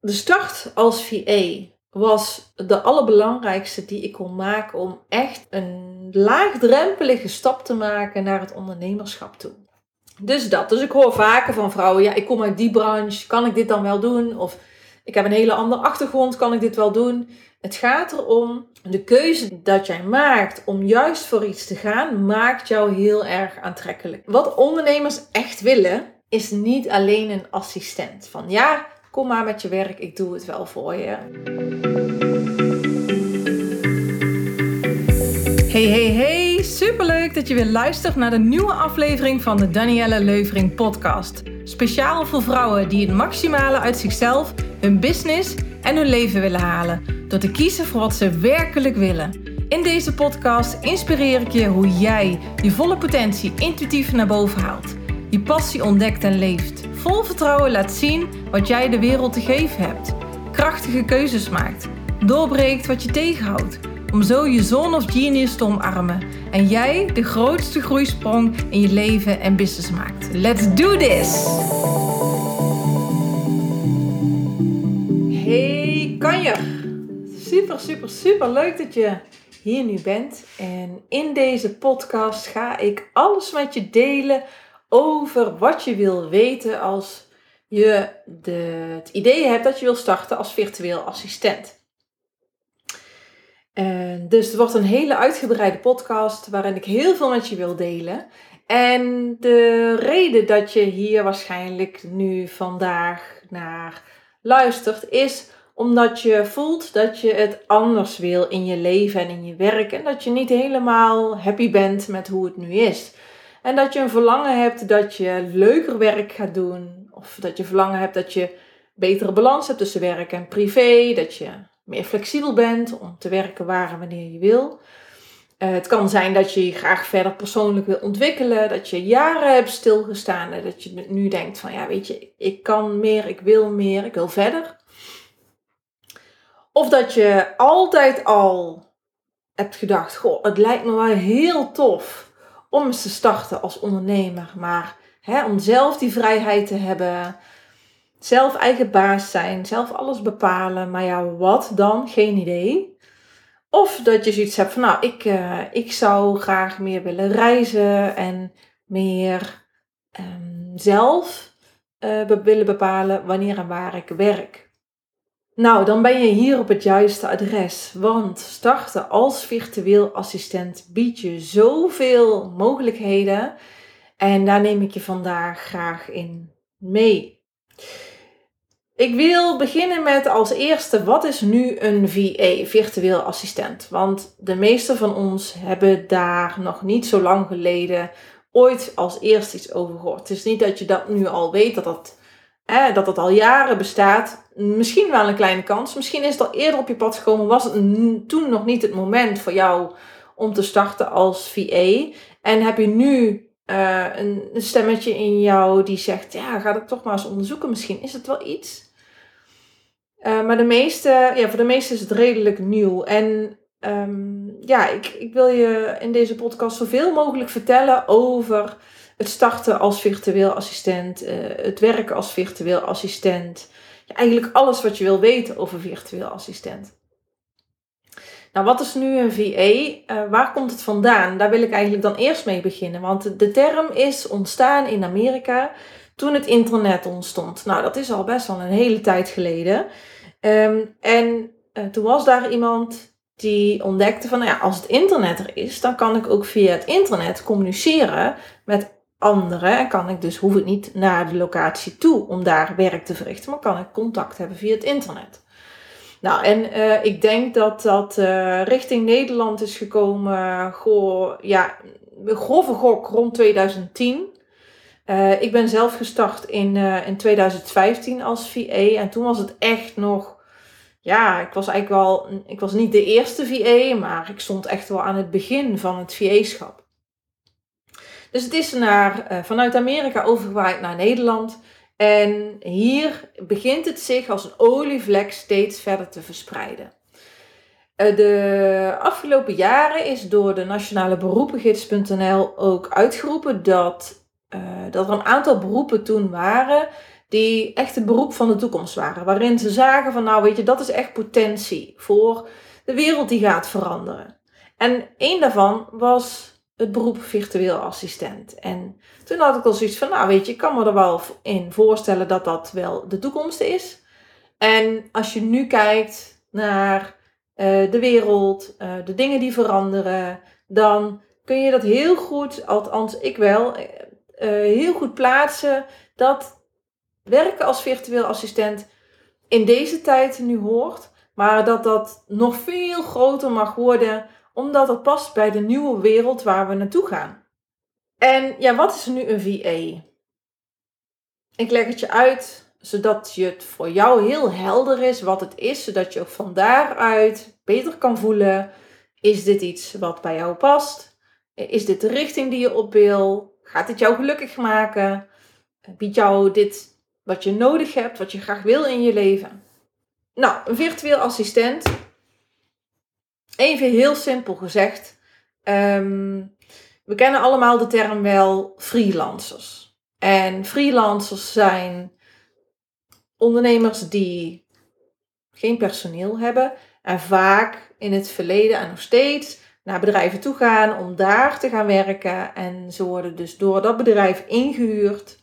de start als VA was de allerbelangrijkste die ik kon maken om echt een laagdrempelige stap te maken naar het ondernemerschap toe. Dus dat. Dus ik hoor vaker van vrouwen, ja, ik kom uit die branche, kan ik dit dan wel doen? Of ik heb een hele andere achtergrond, kan ik dit wel doen? Het gaat erom, de keuze dat jij maakt om juist voor iets te gaan, maakt jou heel erg aantrekkelijk. Wat ondernemers echt willen, is niet alleen een assistent. Van ja, kom maar met je werk, ik doe het wel voor je. Hey, hey, hey, superleuk dat je weer luistert naar de nieuwe aflevering van de Danielle Leuvering podcast. Speciaal voor vrouwen die het maximale uit zichzelf, hun business en hun leven willen halen. Door te kiezen voor wat ze werkelijk willen. In deze podcast inspireer ik je hoe jij je volle potentie intuïtief naar boven haalt. Je passie ontdekt en leeft. Vol vertrouwen laat zien wat jij de wereld te geven hebt. Krachtige keuzes maakt. Doorbreekt wat je tegenhoudt. Om zo je zone of genius te omarmen. En jij de grootste groeisprong in je leven en business maakt. Let's do this! Hey kanjer! Super, super, super leuk dat je hier nu bent. En in deze podcast ga ik alles met je delen over wat je wil weten als je de, het idee hebt dat je wil starten als virtueel assistent. En dus het wordt een hele uitgebreide podcast waarin ik heel veel met je wil delen. En de reden dat je hier waarschijnlijk nu vandaag naar luistert is omdat je voelt dat je het anders wil in je leven en in je werk en dat je niet helemaal happy bent met hoe het nu is. En dat je een verlangen hebt dat je leuker werk gaat doen. Of dat je verlangen hebt dat je betere balans hebt tussen werk en privé. Dat je meer flexibel bent om te werken waar en wanneer je wil. Uh, het kan zijn dat je je graag verder persoonlijk wil ontwikkelen. Dat je jaren hebt stilgestaan. En dat je nu denkt van ja weet je, ik kan meer, ik wil meer, ik wil verder. Of dat je altijd al hebt gedacht, goh, het lijkt me wel heel tof om eens te starten als ondernemer. Maar hè, om zelf die vrijheid te hebben. Zelf eigen baas zijn. Zelf alles bepalen. Maar ja, wat dan? Geen idee. Of dat je zoiets hebt van, nou, ik, uh, ik zou graag meer willen reizen en meer um, zelf uh, willen bepalen wanneer en waar ik werk. Nou, dan ben je hier op het juiste adres. Want starten als virtueel assistent biedt je zoveel mogelijkheden. En daar neem ik je vandaag graag in mee. Ik wil beginnen met als eerste, wat is nu een VA, virtueel assistent? Want de meeste van ons hebben daar nog niet zo lang geleden ooit als eerste iets over gehoord. Het is niet dat je dat nu al weet, dat dat dat het al jaren bestaat, misschien wel een kleine kans. Misschien is het al eerder op je pad gekomen, was het toen nog niet het moment voor jou om te starten als VA. En heb je nu uh, een, stemmetje in jou die zegt, ja, ga dat toch maar eens onderzoeken. Misschien is het wel iets. Uh, maar de meeste, ja, voor de meeste is het redelijk nieuw. En um, ja, ik, ik wil je in deze podcast zoveel mogelijk vertellen over het starten als virtueel assistent, uh, het werken als virtueel assistent. Ja, eigenlijk alles wat je wil weten over virtueel assistent. Nou, wat is nu een VA? Eh, waar komt het vandaan? Daar wil ik eigenlijk dan eerst mee beginnen. Want de term is ontstaan in Amerika toen het internet ontstond. Nou, dat is al best wel een hele tijd geleden. Um, en uh, toen was daar iemand die ontdekte van, nou ja, als het internet er is, dan kan ik ook via het internet communiceren met anderen. En kan ik dus, hoef ik niet naar de locatie toe om daar werk te verrichten, maar kan ik contact hebben via het internet. Nou, en uh, ik denk dat dat uh, richting Nederland is gekomen, goh, ja, grove gok rond 2010. Uh, eh, ik ben zelf gestart in, in 2015 als VA en toen was het echt nog, ja, ik was eigenlijk wel, ik was niet de eerste VA, maar ik stond echt wel aan het begin van het VA-schap. Dus het is naar, uh, vanuit Amerika overgewaaid naar Nederland. En hier begint het zich als een olievlek steeds verder te verspreiden. Uh, de afgelopen jaren is door de Nationale Beroepengids.nl ook uitgeroepen dat, uh, dat er een aantal beroepen toen waren die echt het beroep van de toekomst waren. Waarin ze zagen van nou weet je, dat is echt potentie voor de wereld die gaat veranderen. En één daarvan was het beroep virtueel assistent. En toen had ik al zoiets van, nou weet je, ik kan me er wel in voorstellen dat dat wel de toekomst is. En als je nu kijkt naar uh, de wereld, uh, de dingen die veranderen, dan kun je dat heel goed, althans ik wel, uh, heel goed plaatsen dat werken als virtueel assistent in deze tijd nu hoort, maar dat dat nog veel groter mag worden omdat het past bij de nieuwe wereld waar we naartoe gaan. En ja, wat is nu een VA? Ik leg het je uit zodat je het voor jou heel helder is wat het is, zodat je ook van daaruit beter kan voelen: is dit iets wat bij jou past? Is dit de richting die je op wil? Gaat dit jou gelukkig maken? Biedt jou dit wat je nodig hebt, wat je graag wil in je leven? Nou, een virtueel assistent Even heel simpel gezegd. Ehm, we kennen allemaal de term wel freelancers. En freelancers zijn ondernemers die geen personeel hebben en vaak in het verleden en nog steeds naar bedrijven toe gaan om daar te gaan werken. En ze worden dus door dat bedrijf ingehuurd.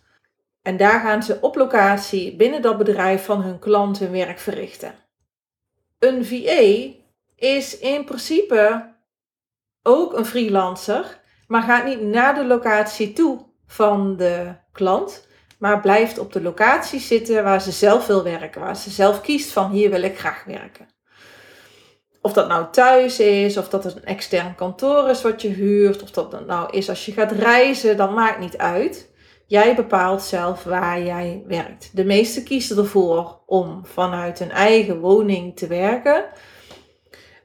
En daar gaan ze op locatie binnen dat bedrijf van hun klant hun werk verrichten. Een VA is in principe ook een freelancer, maar gaat niet naar de locatie toe van de klant, maar blijft op de locatie zitten waar ze zelf wil werken, waar ze zelf kiest van hier wil ik graag werken. Of dat nou thuis is, of dat het een extern kantoor is wat je huurt, of dat nou is als je gaat reizen, dat maakt niet uit. Jij bepaalt zelf waar jij werkt. De meesten kiezen ervoor om vanuit een eigen woning te werken.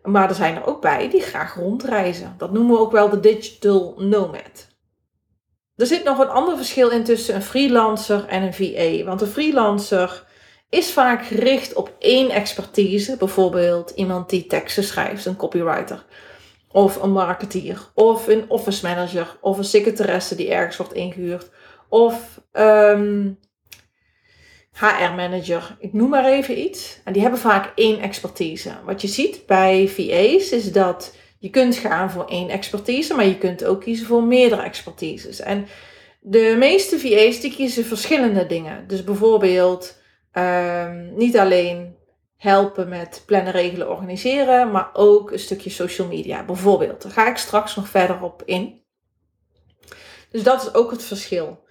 Maar er zijn er ook bij die graag rondreizen. Dat noemen we ook wel de digital nomad. Er zit nog een ander verschil in tussen een freelancer en een VA. Want een freelancer is vaak gericht op één expertise. Bijvoorbeeld iemand die teksten schrijft, een copywriter. Of een marketeer. Of een office manager. Of een secretaresse die ergens wordt ingehuurd. Of um, HR-manager, ik noem maar even iets. En die hebben vaak één expertise. Wat je ziet bij VA's is dat je kunt gaan voor één expertise, maar je kunt ook kiezen voor meerdere expertises. En de meeste VA's die kiezen verschillende dingen. Dus bijvoorbeeld um, niet alleen helpen met plannen, regelen, organiseren, maar ook een stukje social media. Bijvoorbeeld, daar ga ik straks nog verder op in. Dus dat is ook het verschil.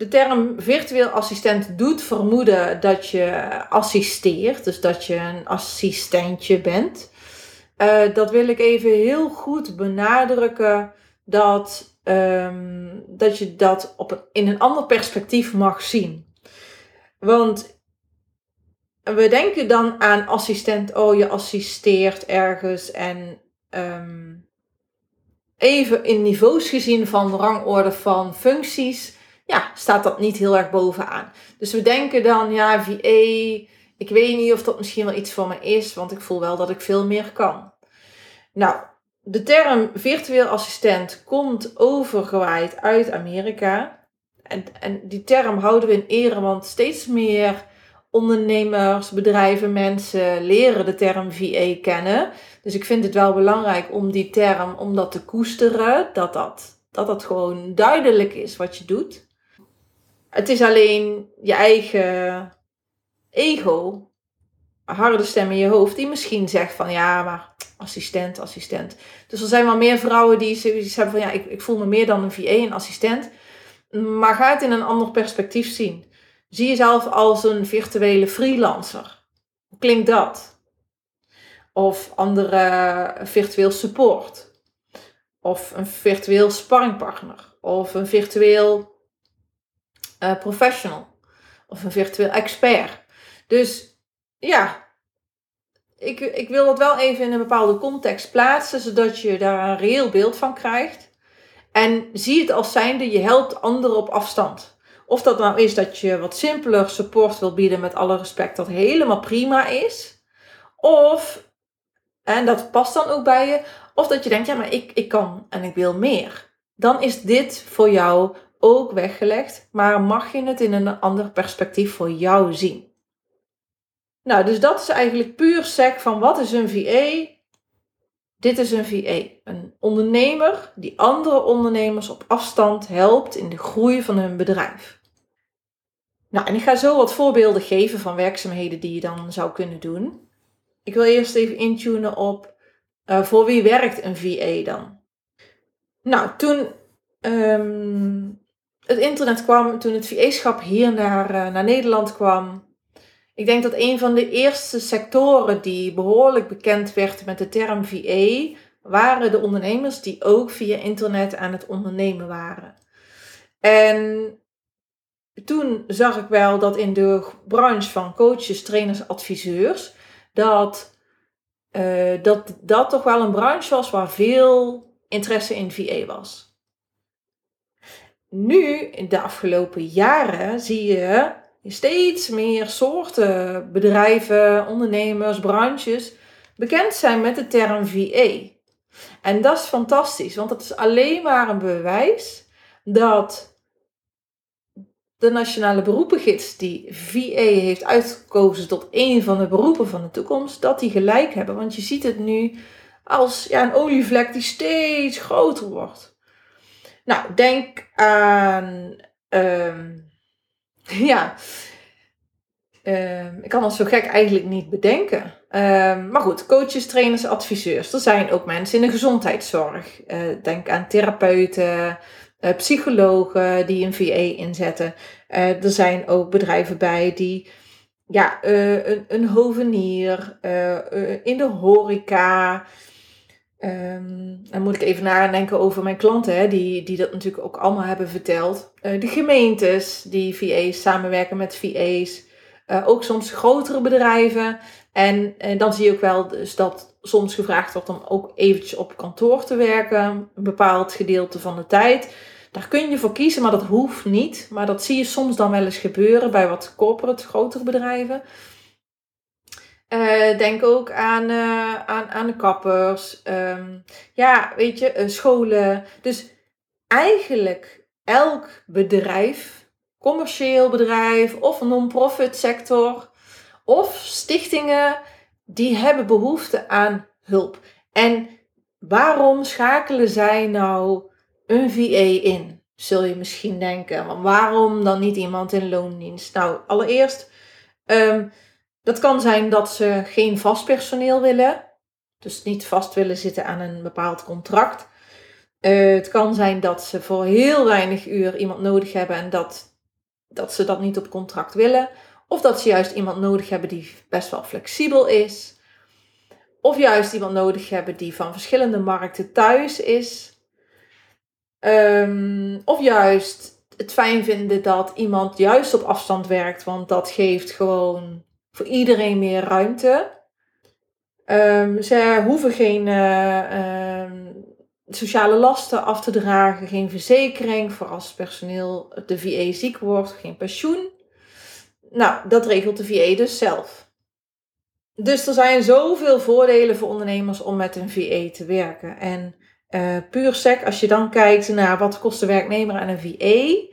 De term virtueel assistent doet vermoeden dat je assisteert, dus dat je een assistentje bent. Uh, dat wil ik even heel goed benadrukken dat, um, dat je dat op een, in een ander perspectief mag zien. Want we denken dan aan assistent, oh je assisteert ergens en um, even in niveaus gezien van rangorde van functies ja, staat dat niet heel erg bovenaan. Dus we denken dan, ja, VA, ik weet niet of dat misschien wel iets voor me is, want ik voel wel dat ik veel meer kan. Nou, de term virtueel assistent komt overgewaaid uit Amerika. En, en die term houden we in ere, want steeds meer ondernemers, bedrijven, mensen leren de term VA kennen. Dus ik vind het wel belangrijk om die term, om dat te koesteren, dat dat, dat, dat gewoon duidelijk is wat je doet. Het is alleen je eigen ego, harde stem in je hoofd, die misschien zegt van ja, maar assistent, assistent. Dus er zijn wel meer vrouwen die zoiets hebben van ja, ik, ik voel me meer dan een VA, een assistent. Maar ga het in een ander perspectief zien. Zie jezelf als een virtuele freelancer. Hoe klinkt dat? Of andere virtueel support. Of een virtueel sparringpartner. Of een virtueel uh, professional of een virtueel expert. Dus ja, ik, ik wil dat wel even in een bepaalde context plaatsen, zodat je daar een reëel beeld van krijgt. En zie het als zijnde, je helpt anderen op afstand. Of dat nou is dat je wat simpeler support wil bieden met alle respect, dat helemaal prima is. Of, en dat past dan ook bij je, of dat je denkt, ja maar ik, ik kan en ik wil meer. Dan is dit voor jou ook weggelegd, maar mag je het in een ander perspectief voor jou zien. Nou, dus dat is eigenlijk puur sec van wat is een VA? Dit is een VA, een ondernemer die andere ondernemers op afstand helpt in de groei van hun bedrijf. Nou, en ik ga zo wat voorbeelden geven van werkzaamheden die je dan zou kunnen doen. Ik wil eerst even intunen op uh, voor wie werkt een VA dan? Nou, toen ehm, het internet kwam, toen het VA-schap hier naar, uh, naar Nederland kwam, ik denk dat een van de eerste sectoren die behoorlijk bekend werd met de term VA, waren de ondernemers die ook via internet aan het ondernemen waren. En toen zag ik wel dat in de branche van coaches, trainers, adviseurs, dat uh, dat dat toch wel een branche was waar veel interesse in VA was. Nu, in de afgelopen jaren, zie je steeds meer soorten bedrijven, ondernemers, branches bekend zijn met de term VA. En dat is fantastisch, want dat is alleen maar een bewijs dat de Nationale Beroepengids, die VA heeft uitgekozen tot een van de beroepen van de toekomst, dat die gelijk hebben. Want je ziet het nu als ja, een olievlek die steeds groter wordt. Nou, denk aan. Ehm, ja. Um, ik kan dat zo gek eigenlijk niet bedenken. Um, maar goed, coaches, trainers, adviseurs. Er zijn ook mensen in de gezondheidszorg. Uh, denk aan therapeuten, uh, psychologen die een VA inzetten. Uh, er zijn ook bedrijven bij die ja, een, een hovenier in de horeca. Um, dan moet ik even nadenken over mijn klanten, hè, die, die dat natuurlijk ook allemaal hebben verteld. de gemeentes die VA's samenwerken met VA's. ook soms grotere bedrijven. En, en dan zie je ook wel dus dat soms gevraagd wordt om ook eventjes op kantoor te werken, een bepaald gedeelte van de tijd. Daar kun je voor kiezen, maar dat hoeft niet. Maar dat zie je soms dan wel eens gebeuren bij wat corporate, grotere bedrijven. Uh, denk ook aan, uh, aan, aan de kappers. Um, ja, weet je, uh, scholen. Dus eigenlijk elk bedrijf, commercieel bedrijf of non-profit sector of stichtingen, die hebben behoefte aan hulp. En waarom schakelen zij nou een VA in? Zul je misschien denken. Waarom dan niet iemand in loondienst? Nou, allereerst, um, dat kan zijn dat ze geen vast personeel willen. Dus niet vast willen zitten aan een bepaald contract. Uh, het kan zijn dat ze voor heel weinig uur iemand nodig hebben en dat, dat ze dat niet op contract willen. Of dat ze juist iemand nodig hebben die best wel flexibel is. Of juist iemand nodig hebben die van verschillende markten thuis is. Um, of juist het fijn vinden dat iemand juist op afstand werkt, want dat geeft gewoon voor iedereen meer ruimte. Um, ze hoeven geen uh, um, sociale lasten af te dragen, geen verzekering voor als personeel de VA ziek wordt, geen pensioen. Nou, dat regelt de VA dus zelf. Dus er zijn zoveel voordelen voor ondernemers om met een VA te werken. En uh, puur sec, als je dan kijkt naar wat kost de werknemer en een VA,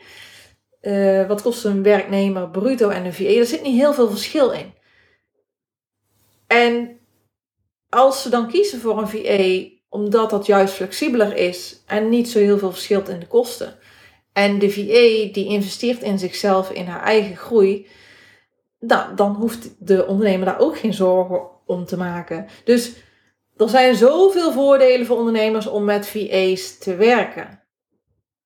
uh, eh, wat kost een werknemer bruto en een VA, er zit niet heel veel verschil in. En als ze dan kiezen voor een VA, omdat dat juist flexibeler is en niet zo heel veel verschilt in de kosten. En de VA die investeert in zichzelf, in haar eigen groei, nou, dan hoeft de ondernemer daar ook geen zorgen om te maken. Dus er zijn zoveel voordelen voor ondernemers om met VA's te werken.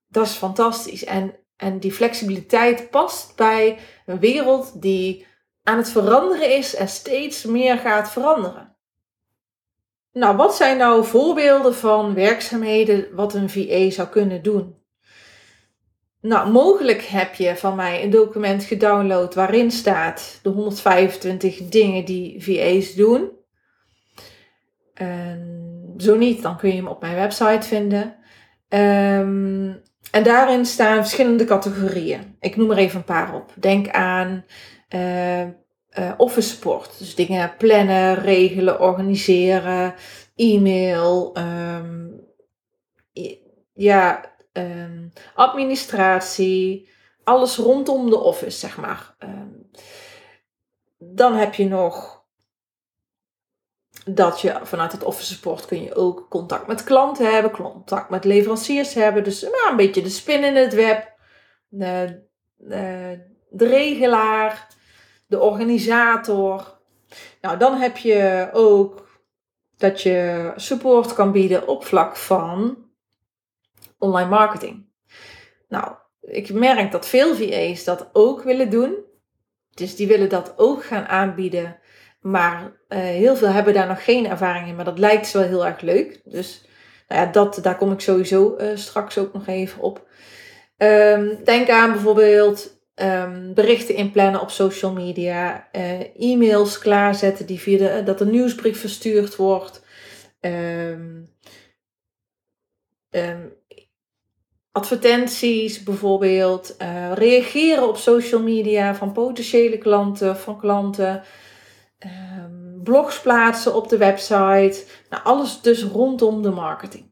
Dat is fantastisch. En, en die flexibiliteit past bij een wereld die aan het veranderen is en steeds meer gaat veranderen. Nou, wat zijn nou voorbeelden van werkzaamheden wat een VA zou kunnen doen? Nou, mogelijk heb je van mij een document gedownload waarin staat de 125 dingen die VA's doen. En zo niet, dan kun je hem op mijn website vinden. Um, en daarin staan verschillende categorieën. Ik noem er even een paar op. Denk aan uh, uh, office support. Dus dingen plannen, regelen, organiseren, e-mail. Um, ja, ehm, administratie, alles rondom de office, zeg maar. Ehm, dan heb je nog dat je vanuit het office support kun je ook contact met klanten hebben, contact met leveranciers hebben. Dus nou, een beetje de spin in het web, de, de, de regelaar, de organisator. Nou, dan heb je ook dat je support kan bieden op vlak van online marketing. Nou, ik merk dat veel VA's dat ook willen doen. Dus die willen dat ook gaan aanbieden. Maar uh, heel veel hebben daar nog geen ervaring in. Maar dat lijkt wel heel erg leuk. Dus nou ja, dat, daar kom ik sowieso uh, straks ook nog even op. Um, denk aan bijvoorbeeld um, berichten inplannen op social media. Uh, e-mails klaarzetten die via de, dat een nieuwsbrief verstuurd wordt. Um, advertenties bijvoorbeeld, reageren op social media van potentiële klanten, van klanten, um, blogs plaatsen op de website, nou, alles dus rondom de marketing.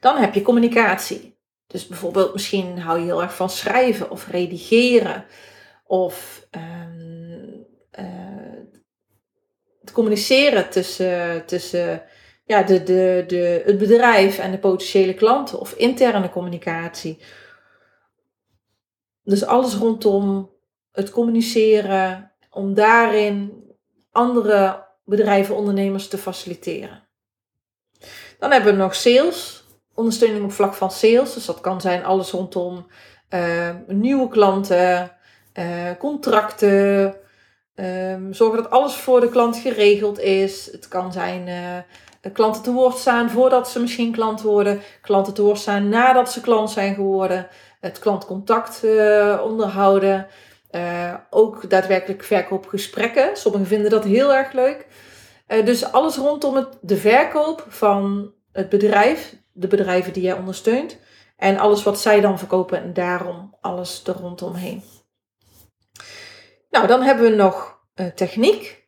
Dan heb je communicatie. Dus bijvoorbeeld misschien hou je heel erg van schrijven of redigeren of um, uh, het communiceren tussen, tussen ja, de, de, de, het bedrijf en de potentiële klanten of interne communicatie. Dus alles rondom het communiceren, om daarin andere bedrijven, ondernemers te faciliteren. Dan hebben we nog sales, ondersteuning op vlak van sales. Dus dat kan zijn alles rondom uh, nieuwe klanten, uh, contracten. Um, zorgen dat alles voor de klant geregeld is. Het kan zijn uh, klanten te woord staan voordat ze misschien klant worden, klanten te woord staan nadat ze klant zijn geworden, het klantcontact onderhouden, uh, ook daadwerkelijk verkoopgesprekken. Sommigen vinden dat heel erg leuk. Uh, dus alles rondom het, de verkoop van het bedrijf, de bedrijven die jij ondersteunt, en alles wat zij dan verkopen en daarom alles er rondomheen. Nou, dan hebben we nog techniek.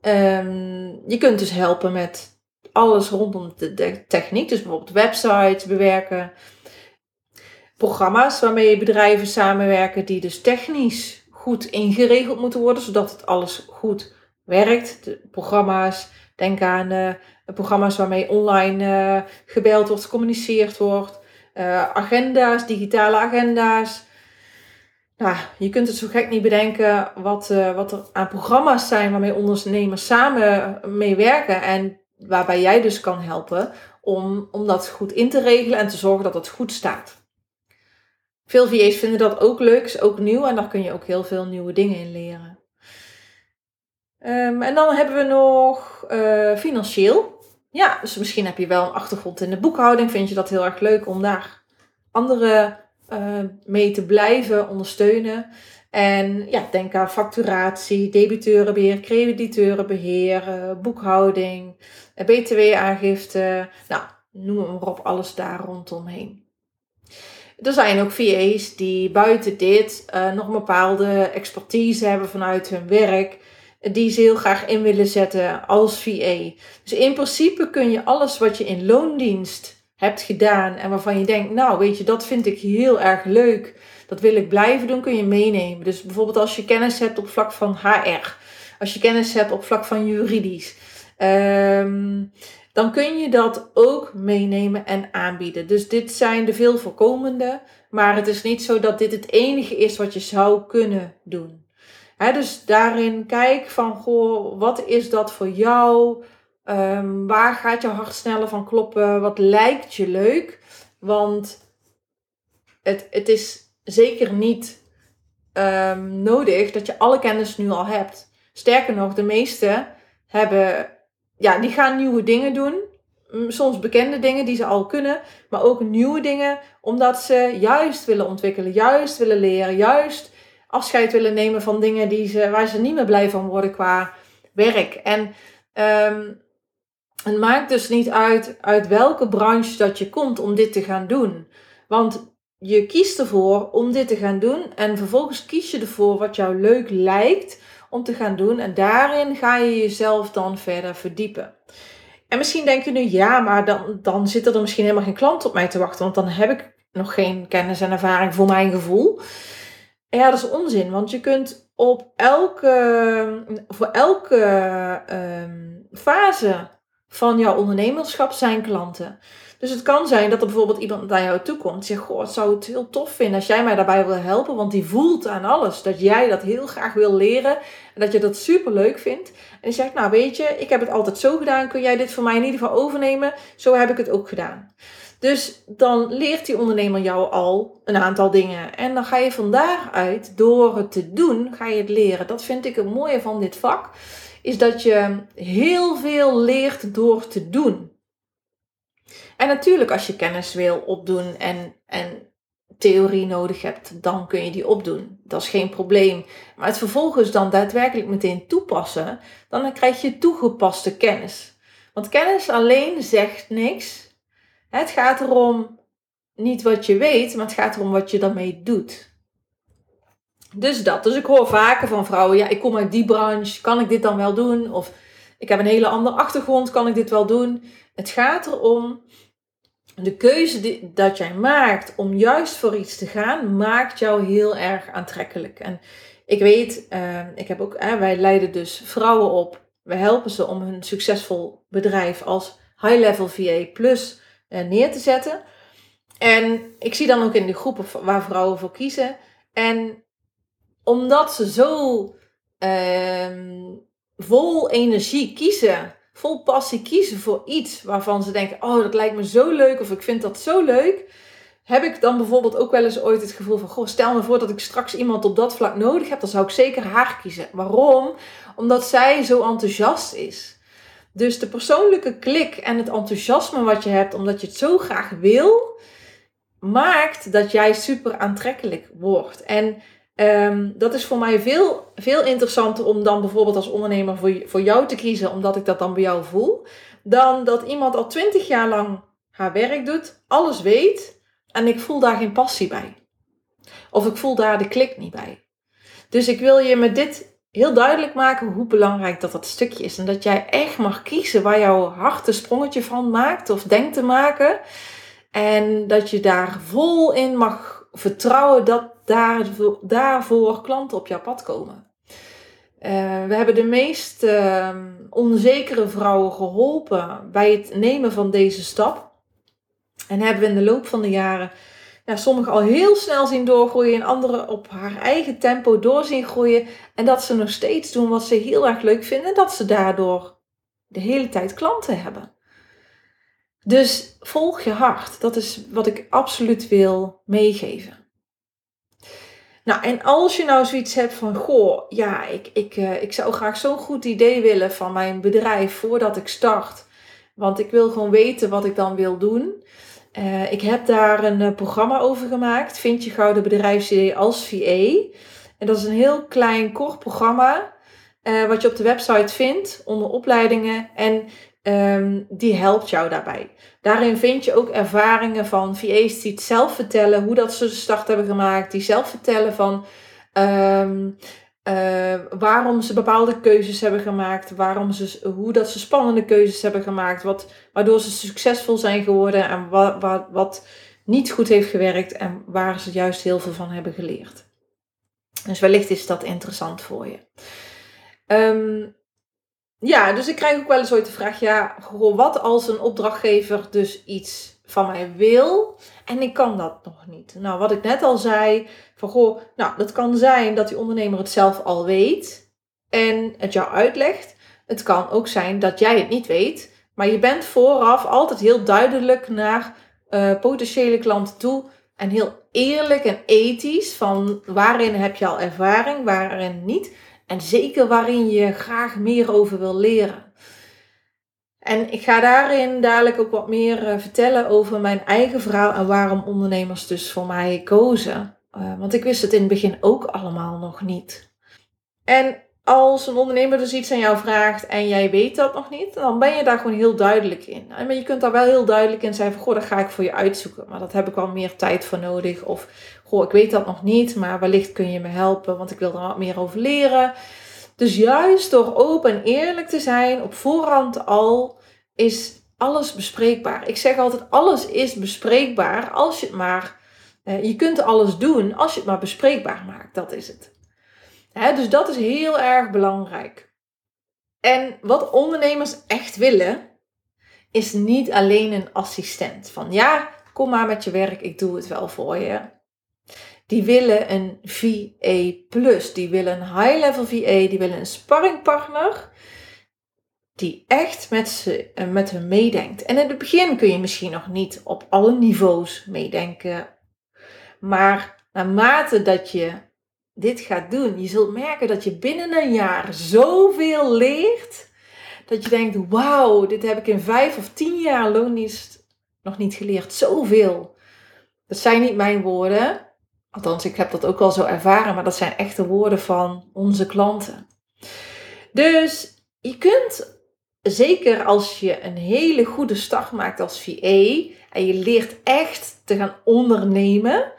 Um, je kunt dus helpen met alles rondom de, techniek. Dus bijvoorbeeld websites bewerken. Programma's waarmee bedrijven samenwerken die dus technisch goed ingeregeld moeten worden, zodat het alles goed werkt. De programma's, denk aan uh, programma's waarmee online uh, gebeld wordt, gecommuniceerd wordt. Uh, agenda's, digitale agenda's. Nou, je kunt het zo gek niet bedenken wat, wat er aan programma's zijn waarmee ondernemers samen mee werken. En waarbij jij dus kan helpen om, om dat goed in te regelen en te zorgen dat het goed staat. Veel VA's vinden dat ook leuk, is ook nieuw en daar kun je ook heel veel nieuwe dingen in leren. Um, en dan hebben we nog uh, financieel. Ja, dus misschien heb je wel een achtergrond in de boekhouding. Vind je dat heel erg leuk om daar anderen uh, mee te blijven ondersteunen. En ja, denk aan facturatie, debiteurenbeheer, crediteurenbeheer, boekhouding, btw-aangifte. Nou, noem maar op, alles daar rondomheen. Er zijn ook VA's die buiten dit uh, nog een bepaalde expertise hebben vanuit hun werk. Die ze heel graag in willen zetten als VA. Dus in principe kun je alles wat je in loondienst hebt gedaan en waarvan je denkt, nou weet je, dat vind ik heel erg leuk dat wil ik blijven doen, kun je meenemen. Dus bijvoorbeeld als je kennis hebt op vlak van HR, als je kennis hebt op vlak van juridisch, um, dan kun je dat ook meenemen en aanbieden. Dus dit zijn de veel voorkomende, maar het is niet zo dat dit het enige is wat je zou kunnen doen. dus daarin kijk van, goh, wat is dat voor jou? Um, waar gaat je hart sneller van kloppen? Wat lijkt je leuk? Want het, het is zeker niet um, nodig dat je alle kennis nu al hebt. Sterker nog, de meesten hebben, ja, die gaan nieuwe dingen doen. Mm, soms bekende dingen die ze al kunnen, maar ook nieuwe dingen, omdat ze juist willen ontwikkelen, juist willen leren, juist afscheid willen nemen van dingen die ze, waar ze niet meer blij van worden qua werk. En um, het maakt dus niet uit uit welke branche dat je komt om dit te gaan doen. Want je kiest ervoor om dit te gaan doen en vervolgens kies je ervoor wat jou leuk lijkt om te gaan doen en daarin ga je jezelf dan verder verdiepen. En misschien denk je nu, ja, maar dan, dan zitten er misschien helemaal geen klant op mij te wachten, want dan heb ik nog geen kennis en ervaring voor mijn gevoel. Ja, dat is onzin, want je kunt op elke, voor elke ehm, fase van jouw ondernemerschap zijn klanten. Dus het kan zijn dat er bijvoorbeeld iemand naar jou toe komt en zegt: Goh, het zou het heel tof vinden als jij mij daarbij wil helpen, want die voelt aan alles dat jij dat heel graag wil leren en dat je dat super leuk vindt. En die zegt: Nou, weet je, ik heb het altijd zo gedaan, kun jij dit voor mij in ieder geval overnemen? Zo heb ik het ook gedaan. Dus dan leert die ondernemer jou al een aantal dingen. En dan ga je van daaruit, door het te doen, ga je het leren. Dat vind ik het mooie van dit vak. Is dat je heel veel leert door te doen. En natuurlijk, als je kennis wil opdoen en, en theorie nodig hebt, dan kun je die opdoen. Dat is geen probleem. Maar het vervolgens dan daadwerkelijk meteen toepassen, dan krijg je toegepaste kennis. Want kennis alleen zegt niks. Het gaat erom niet wat je weet, maar het gaat erom wat je daarmee doet. Dus dat. Dus ik hoor vaker van vrouwen, ja, ik kom uit die branche, kan ik dit dan wel doen? Of ik heb een hele andere achtergrond, kan ik dit wel doen? Het gaat erom, de keuze die, dat jij maakt om juist voor iets te gaan, maakt jou heel erg aantrekkelijk. En ik weet, uh, ik heb ook, wij leiden dus vrouwen op. We helpen ze om hun succesvol bedrijf als high-level VA plus uh, neer te zetten. En ik zie dan ook in de groepen waar vrouwen voor kiezen. En omdat ze zo ehm, vol energie kiezen, vol passie kiezen voor iets waarvan ze denken: Oh, dat lijkt me zo leuk, of ik vind dat zo leuk. Heb ik dan bijvoorbeeld ook wel eens ooit het gevoel van: Goh, stel me voor dat ik straks iemand op dat vlak nodig heb, dan zou ik zeker haar kiezen. Waarom? Omdat zij zo enthousiast is. Dus de persoonlijke klik en het enthousiasme wat je hebt, omdat je het zo graag wil, maakt dat jij super aantrekkelijk wordt. En um, dat is voor mij veel, veel interessanter om dan bijvoorbeeld als ondernemer voor, voor jou te kiezen, omdat ik dat dan bij jou voel, dan dat iemand al twintig jaar lang haar werk doet, alles weet en ik voel daar geen passie bij. Of ik voel daar de klik niet bij. Dus ik wil je met dit heel duidelijk maken hoe belangrijk dat dat stukje is. En dat jij echt mag kiezen waar jouw hart een sprongetje van maakt of denkt te maken. En dat je daar vol in mag vertrouwen dat daar, daarvoor klanten op jouw pad komen. Uh, we hebben de meest uh, onzekere vrouwen geholpen bij het nemen van deze stap. En hebben we in de loop van de jaren ja, sommigen al heel snel zien doorgroeien en anderen op haar eigen tempo door zien groeien. En dat ze nog steeds doen wat ze heel erg leuk vinden. En dat ze daardoor de hele tijd klanten hebben. Dus volg je hart. Dat is wat ik absoluut wil meegeven. Nou, en als je nou zoiets hebt van, goh, ja, ik, ik, uh, ik zou graag zo'n goed idee willen van mijn bedrijf voordat ik start. Want ik wil gewoon weten wat ik dan wil doen. Uh, ik heb daar een uh, programma over gemaakt. Vind je Gouden Bedrijfsidee als VA. En dat is een heel klein, kort programma. Wat je op de website vindt onder opleidingen. En um, die helpt jou daarbij. Daarin vind je ook ervaringen van VA's die het zelf vertellen. Hoe dat ze de start hebben gemaakt. Die zelf vertellen van... Um, uh, waarom ze bepaalde keuzes hebben gemaakt, waarom ze, hoe dat ze spannende keuzes hebben gemaakt, wat, waardoor ze succesvol zijn geworden en wat, wat, wat niet goed heeft gewerkt en waar ze juist heel veel van hebben geleerd. Dus wellicht is dat interessant voor je. Um, ja, dus ik krijg ook wel eens ooit de vraag, ja, wat als een opdrachtgever dus iets van mij wil en ik kan dat nog niet. Nou, wat ik net al zei, van goh, nou, dat kan zijn dat die ondernemer het zelf al weet en het jou uitlegt. Het kan ook zijn dat jij het niet weet, maar je bent vooraf altijd heel duidelijk naar uh, potentiële klanten toe en heel eerlijk en ethisch van waarin heb je al ervaring, waarin niet. En zeker waarin je graag meer over wil leren. En ik ga daarin dadelijk ook wat meer uh, vertellen over mijn eigen verhaal en waarom ondernemers dus voor mij kozen. Uh, want ik wist het in het begin ook allemaal nog niet. En als een ondernemer dus iets aan jou vraagt en jij weet dat nog niet, dan ben je daar gewoon heel duidelijk in. Maar je kunt daar wel heel duidelijk in zijn van, goh, dat ga ik voor je uitzoeken. Maar dat heb ik wel meer tijd voor nodig. Of, goh, ik weet dat nog niet, maar wellicht kun je me helpen, want ik wil er wat meer over leren. Dus juist door open en eerlijk te zijn, op voorhand al is alles bespreekbaar. Ik zeg altijd, alles is bespreekbaar als je het maar... Uh, je kunt alles doen als je het maar bespreekbaar maakt. Dat is het. Dus dat is heel erg belangrijk. En wat ondernemers echt willen, is niet alleen een assistent. Van ja, kom maar met je werk, ik doe het wel voor je. Die willen een VA+, die willen een high-level VA, die willen een sparringpartner die echt met, ze, eh, met hen meedenkt. En in het begin kun je misschien nog niet op alle niveaus meedenken. Maar naarmate dat je dit gaat doen, je zult merken dat je binnen een jaar zoveel leert. Dat je denkt, wauw, dit heb ik in vijf of tien jaar loondienst nog niet geleerd. Zoveel. Dat zijn niet mijn woorden. Althans, ik heb dat ook wel zo ervaren, maar dat zijn echte woorden van onze klanten. Dus je kunt zeker als je een hele goede start maakt als VA en je leert echt te gaan ondernemen,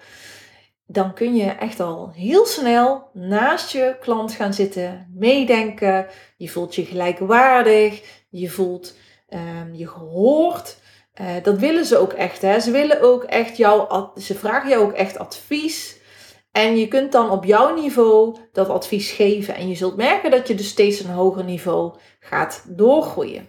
dan kun je echt al heel snel naast je klant gaan zitten, meedenken. Je voelt je gelijkwaardig, je voelt um, je gehoord. Uh, dat willen ze ook echt. Hè? Ze willen ook echt jou, ze vragen jou ook echt advies. En je kunt dan op jouw niveau dat advies geven. En je zult merken dat je dus steeds een hoger niveau gaat doorgroeien.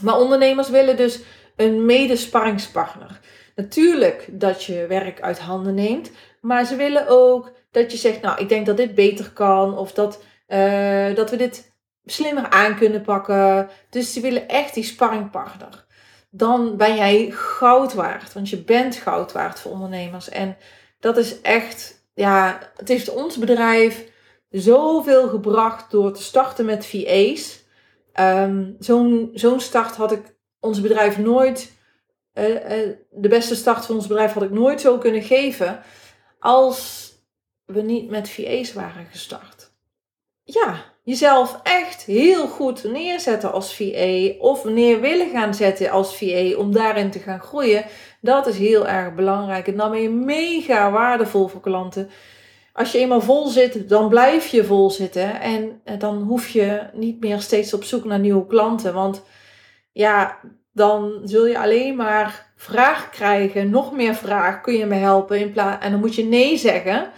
Maar ondernemers willen dus een medesparringspartner. Natuurlijk dat je werk uit handen neemt, maar ze willen ook dat je zegt, nou, ik denk dat dit beter kan of dat, uh, dat we dit slimmer aan kunnen pakken. Dus ze willen echt die sparringpartner. Dan ben jij goud waard, want je bent goud waard voor ondernemers. En dat is echt, ja, het heeft ons bedrijf zoveel gebracht door te starten met VA's. Um, Zo'n zo'n start had ik ons bedrijf nooit, uh, uh, de beste start van ons bedrijf had ik nooit zo kunnen geven als we niet met VA's waren gestart. Ja, jezelf echt heel goed neerzetten als VA of neer willen gaan zetten als VA om daarin te gaan groeien, dat is heel erg belangrijk. En dan ben je mega waardevol voor klanten als je eenmaal vol zit, dan blijf je vol zitten. En eh, dan hoef je niet meer steeds op zoek naar nieuwe klanten. Want ja, dan zul je alleen maar vraag krijgen. Nog meer vraag. Kun je me helpen? In plaats, en dan moet je nee zeggen.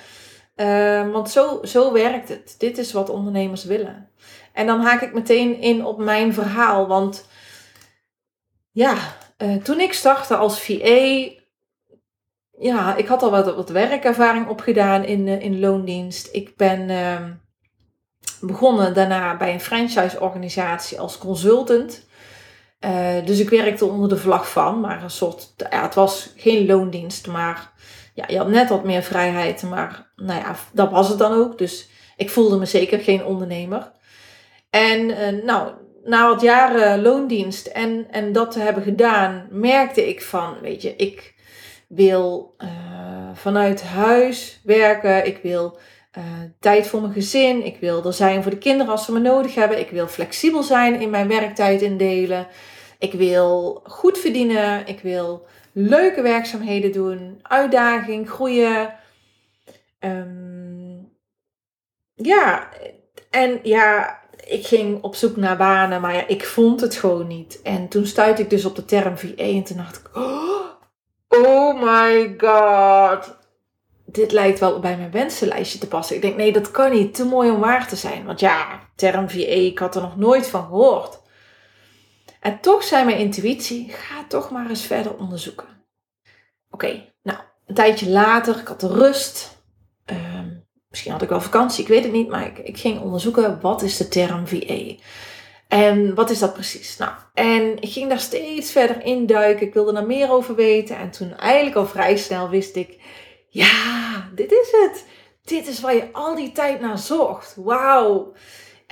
Uh, want zo, zo werkt het. Dit is wat ondernemers willen. En dan haak ik meteen in op mijn verhaal. Want ja, uh, toen ik startte als VA, ja, ik had al wat, wat werkervaring opgedaan in, uh, in loondienst. Ik ben uh, begonnen daarna bij een franchise-organisatie als consultant. Uh, dus ik werkte onder de vlag van, maar een soort, ja, het was geen loondienst, maar ja, je had net wat meer vrijheid. Maar nou ja, dat was het dan ook. Dus ik voelde me zeker geen ondernemer. En uh, nou, na wat jaren loondienst en, en dat te hebben gedaan, merkte ik van, weet je, ik wil uh, vanuit huis werken. Ik wil tijd voor mijn gezin. Ik wil er zijn voor de kinderen als ze me nodig hebben. Ik wil flexibel zijn in mijn werktijd indelen. Ik wil goed verdienen. Ik wil leuke werkzaamheden doen. Uitdaging, groeien. Um, ja, en ja, ik ging op zoek naar banen, maar ja, ik vond het gewoon niet. En toen stuitte ik dus op de term VA en toen dacht ik, oh, Oh my god. Dit lijkt wel bij mijn wensenlijstje te passen. Ik denk, nee, dat kan niet. Te mooi om waar te zijn. Want ja, term VA, ik had er nog nooit van gehoord. En toch zei mijn intuïtie, ga toch maar eens verder onderzoeken. Oké, nou, een tijdje later, ik had de rust. Uh, misschien had ik wel vakantie, ik weet het niet. Maar ik, ik ging onderzoeken, wat is de term VA? En wat is dat precies? Nou, en ik ging daar steeds verder induiken. Ik wilde er meer over weten. En toen eigenlijk al vrij snel wist ik, ja, dit is het. Dit is waar je al die tijd naar zocht. Wauw.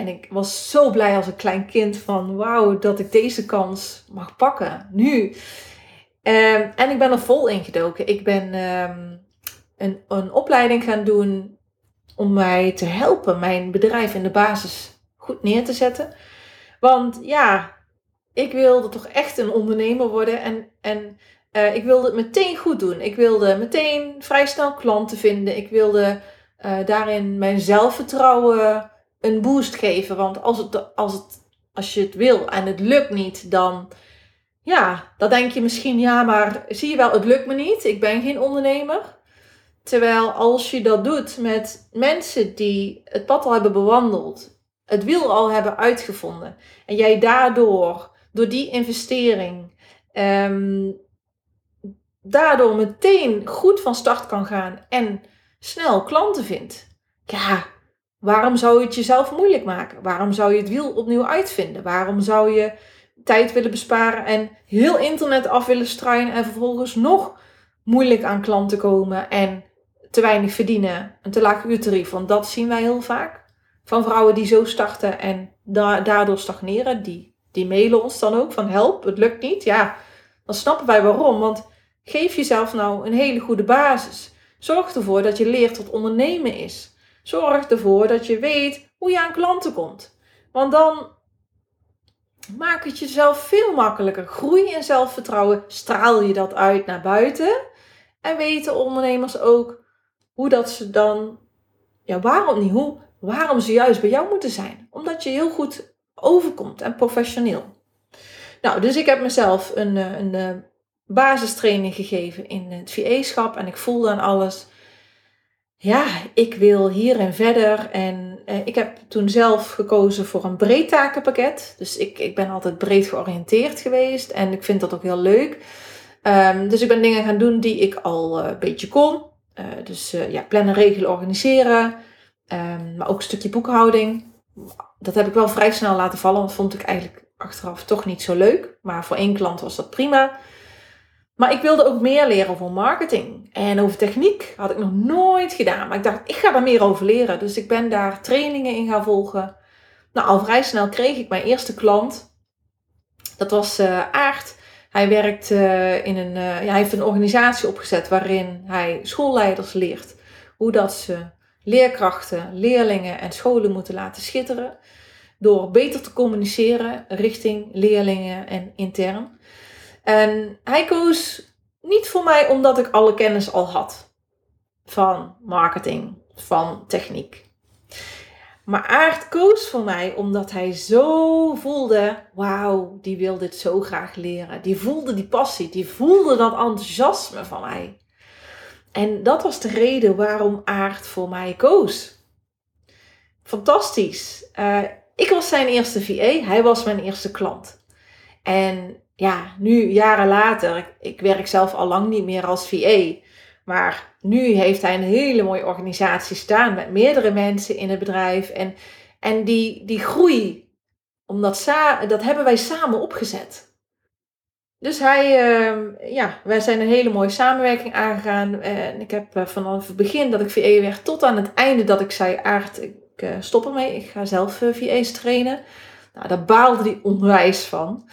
En ik was zo blij als een klein kind van wauw dat ik deze kans mag pakken. Nu. Um, en ik ben er vol ingedoken. Ik ben um, een, een opleiding gaan doen om mij te helpen mijn bedrijf in de basis goed neer te zetten. Want ja, ik wilde toch echt een ondernemer worden en, en uh, ik wilde het meteen goed doen. Ik wilde meteen vrij snel klanten vinden. Ik wilde uh, daarin mijn zelfvertrouwen een boost geven. Want als het, als het als je het wil en het lukt niet, dan ja, dan denk je misschien, ja, maar zie je wel, het lukt me niet. Ik ben geen ondernemer. Terwijl als je dat doet met mensen die het pad al hebben bewandeld, het wiel al hebben uitgevonden, en jij daardoor, door die investering, um, daardoor meteen goed van start kan gaan en snel klanten vindt. Ja, waarom zou je het jezelf moeilijk maken? Waarom zou je het wiel opnieuw uitvinden? Waarom zou je tijd willen besparen en heel internet af willen struinen en vervolgens nog moeilijk aan klanten komen en te weinig verdienen, een te laag uurtarief. Want dat zien wij heel vaak van vrouwen die zo starten en daardoor stagneren. Die, die mailen ons dan ook van help, het lukt niet. Ja, dan snappen wij waarom. Want geef jezelf nou een hele goede basis. Zorg ervoor dat je leert wat ondernemen is. Zorg ervoor dat je weet hoe je aan klanten komt. Want dan maak het jezelf veel makkelijker. Groei in zelfvertrouwen, straal je dat uit naar buiten. En weten ondernemers ook hoe dat ze dan, ja waarom niet hoe, waarom ze juist bij jou moeten zijn. Omdat je heel goed overkomt en professioneel. Nou, dus ik heb mezelf een, eh, een, een eh, basistraining gegeven in het VA-schap en ik voelde aan alles ja, ik wil hierin verder. En eh, ik heb toen zelf gekozen voor een breed takenpakket. Dus ik, ik ben altijd breed georiënteerd geweest en ik vind dat ook heel leuk. Um, dus ik ben dingen gaan doen die ik al uh, een beetje kon. Uh, dus uh, ja, plannen, regelen, organiseren. Um, maar ook een stukje boekhouding. Dat heb ik wel vrij snel laten vallen, want vond ik eigenlijk achteraf toch niet zo leuk. Maar voor één klant was dat prima. Maar ik wilde ook meer leren over marketing. En over techniek had ik nog nooit gedaan. Maar ik dacht, ik ga daar meer over leren. Dus ik ben daar trainingen in gaan volgen. Nou, al vrij snel kreeg ik mijn eerste klant. Dat was uh, Aart. Hij werkt uh, in een, uh, ja, hij heeft een organisatie opgezet waarin hij schoolleiders leert hoe dat ze leerkrachten, leerlingen en scholen moeten laten schitteren. Door beter te communiceren richting leerlingen en intern. En hij koos niet voor mij omdat ik alle kennis al had van marketing, van techniek. Maar Aard koos voor mij omdat hij zo voelde: wauw, die wil dit zo graag leren. Die voelde die passie, die voelde dat enthousiasme van mij. En dat was de reden waarom Aard voor mij koos. Fantastisch. Uh, ik was zijn eerste VA, hij was mijn eerste klant. En ja, nu jaren later, ik, ik, werk zelf al lang niet meer als VA. Maar nu heeft hij een hele mooie organisatie staan met meerdere mensen in het bedrijf. En, en die, die groei, omdat dat hebben wij samen opgezet. Dus hij, uh, ja, wij zijn een hele mooie samenwerking aangegaan. En ik heb uh, vanaf het begin dat ik VA werd tot aan het einde dat ik zei, Aard, ik uh, stop ermee. Ik ga zelf uh, VA's trainen. Nou, daar baalde hij onwijs van.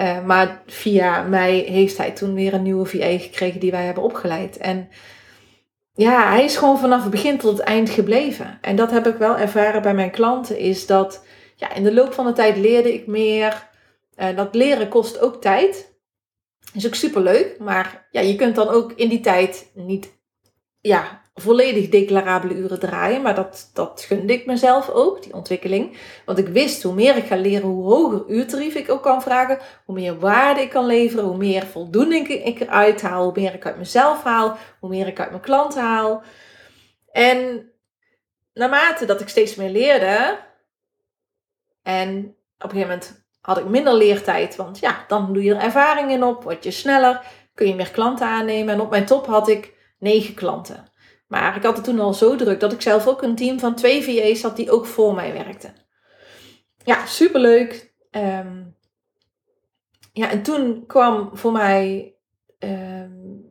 Uh, maar via mij heeft hij toen weer een nieuwe VA gekregen die wij hebben opgeleid. En ja, hij is gewoon vanaf het begin tot het eind gebleven. En dat heb ik wel ervaren bij mijn klanten, is dat ja, in de loop van de tijd leerde ik meer. Uh, dat leren kost ook tijd. Is ook super leuk, maar ja, je kunt dan ook in die tijd niet ja, volledig declarabele uren draaien. Maar dat, dat gunde ik mezelf ook, die ontwikkeling. Want ik wist, hoe meer ik ga leren, hoe hoger uurtarief ik ook kan vragen. Hoe meer waarde ik kan leveren, hoe meer voldoening ik eruit haal. Hoe meer ik uit mezelf haal, hoe meer ik uit mijn klanten haal. En naarmate dat ik steeds meer leerde... En op een gegeven moment had ik minder leertijd. Want ja, dan doe je er ervaringen op, word je sneller, kun je meer klanten aannemen. En op mijn top had ik negen klanten. Maar ik had het toen al zo druk dat ik zelf ook een team van twee VA's had die ook voor mij werkten. Ja, superleuk. Um, ja, en toen kwam voor mij. Um,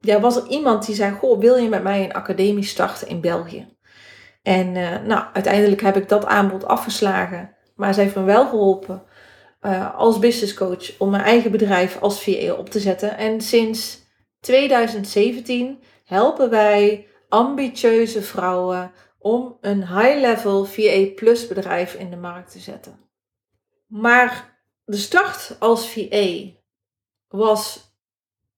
ja, was er iemand die zei: Goh, wil je met mij een academie starten in België? En uh, nou, uiteindelijk heb ik dat aanbod afgeslagen. Maar zij heeft me wel geholpen uh, als business coach om mijn eigen bedrijf als VA op te zetten. En sinds 2017 helpen wij ambitieuze vrouwen om een high-level VA Plus bedrijf in de markt te zetten. Maar de start als VA was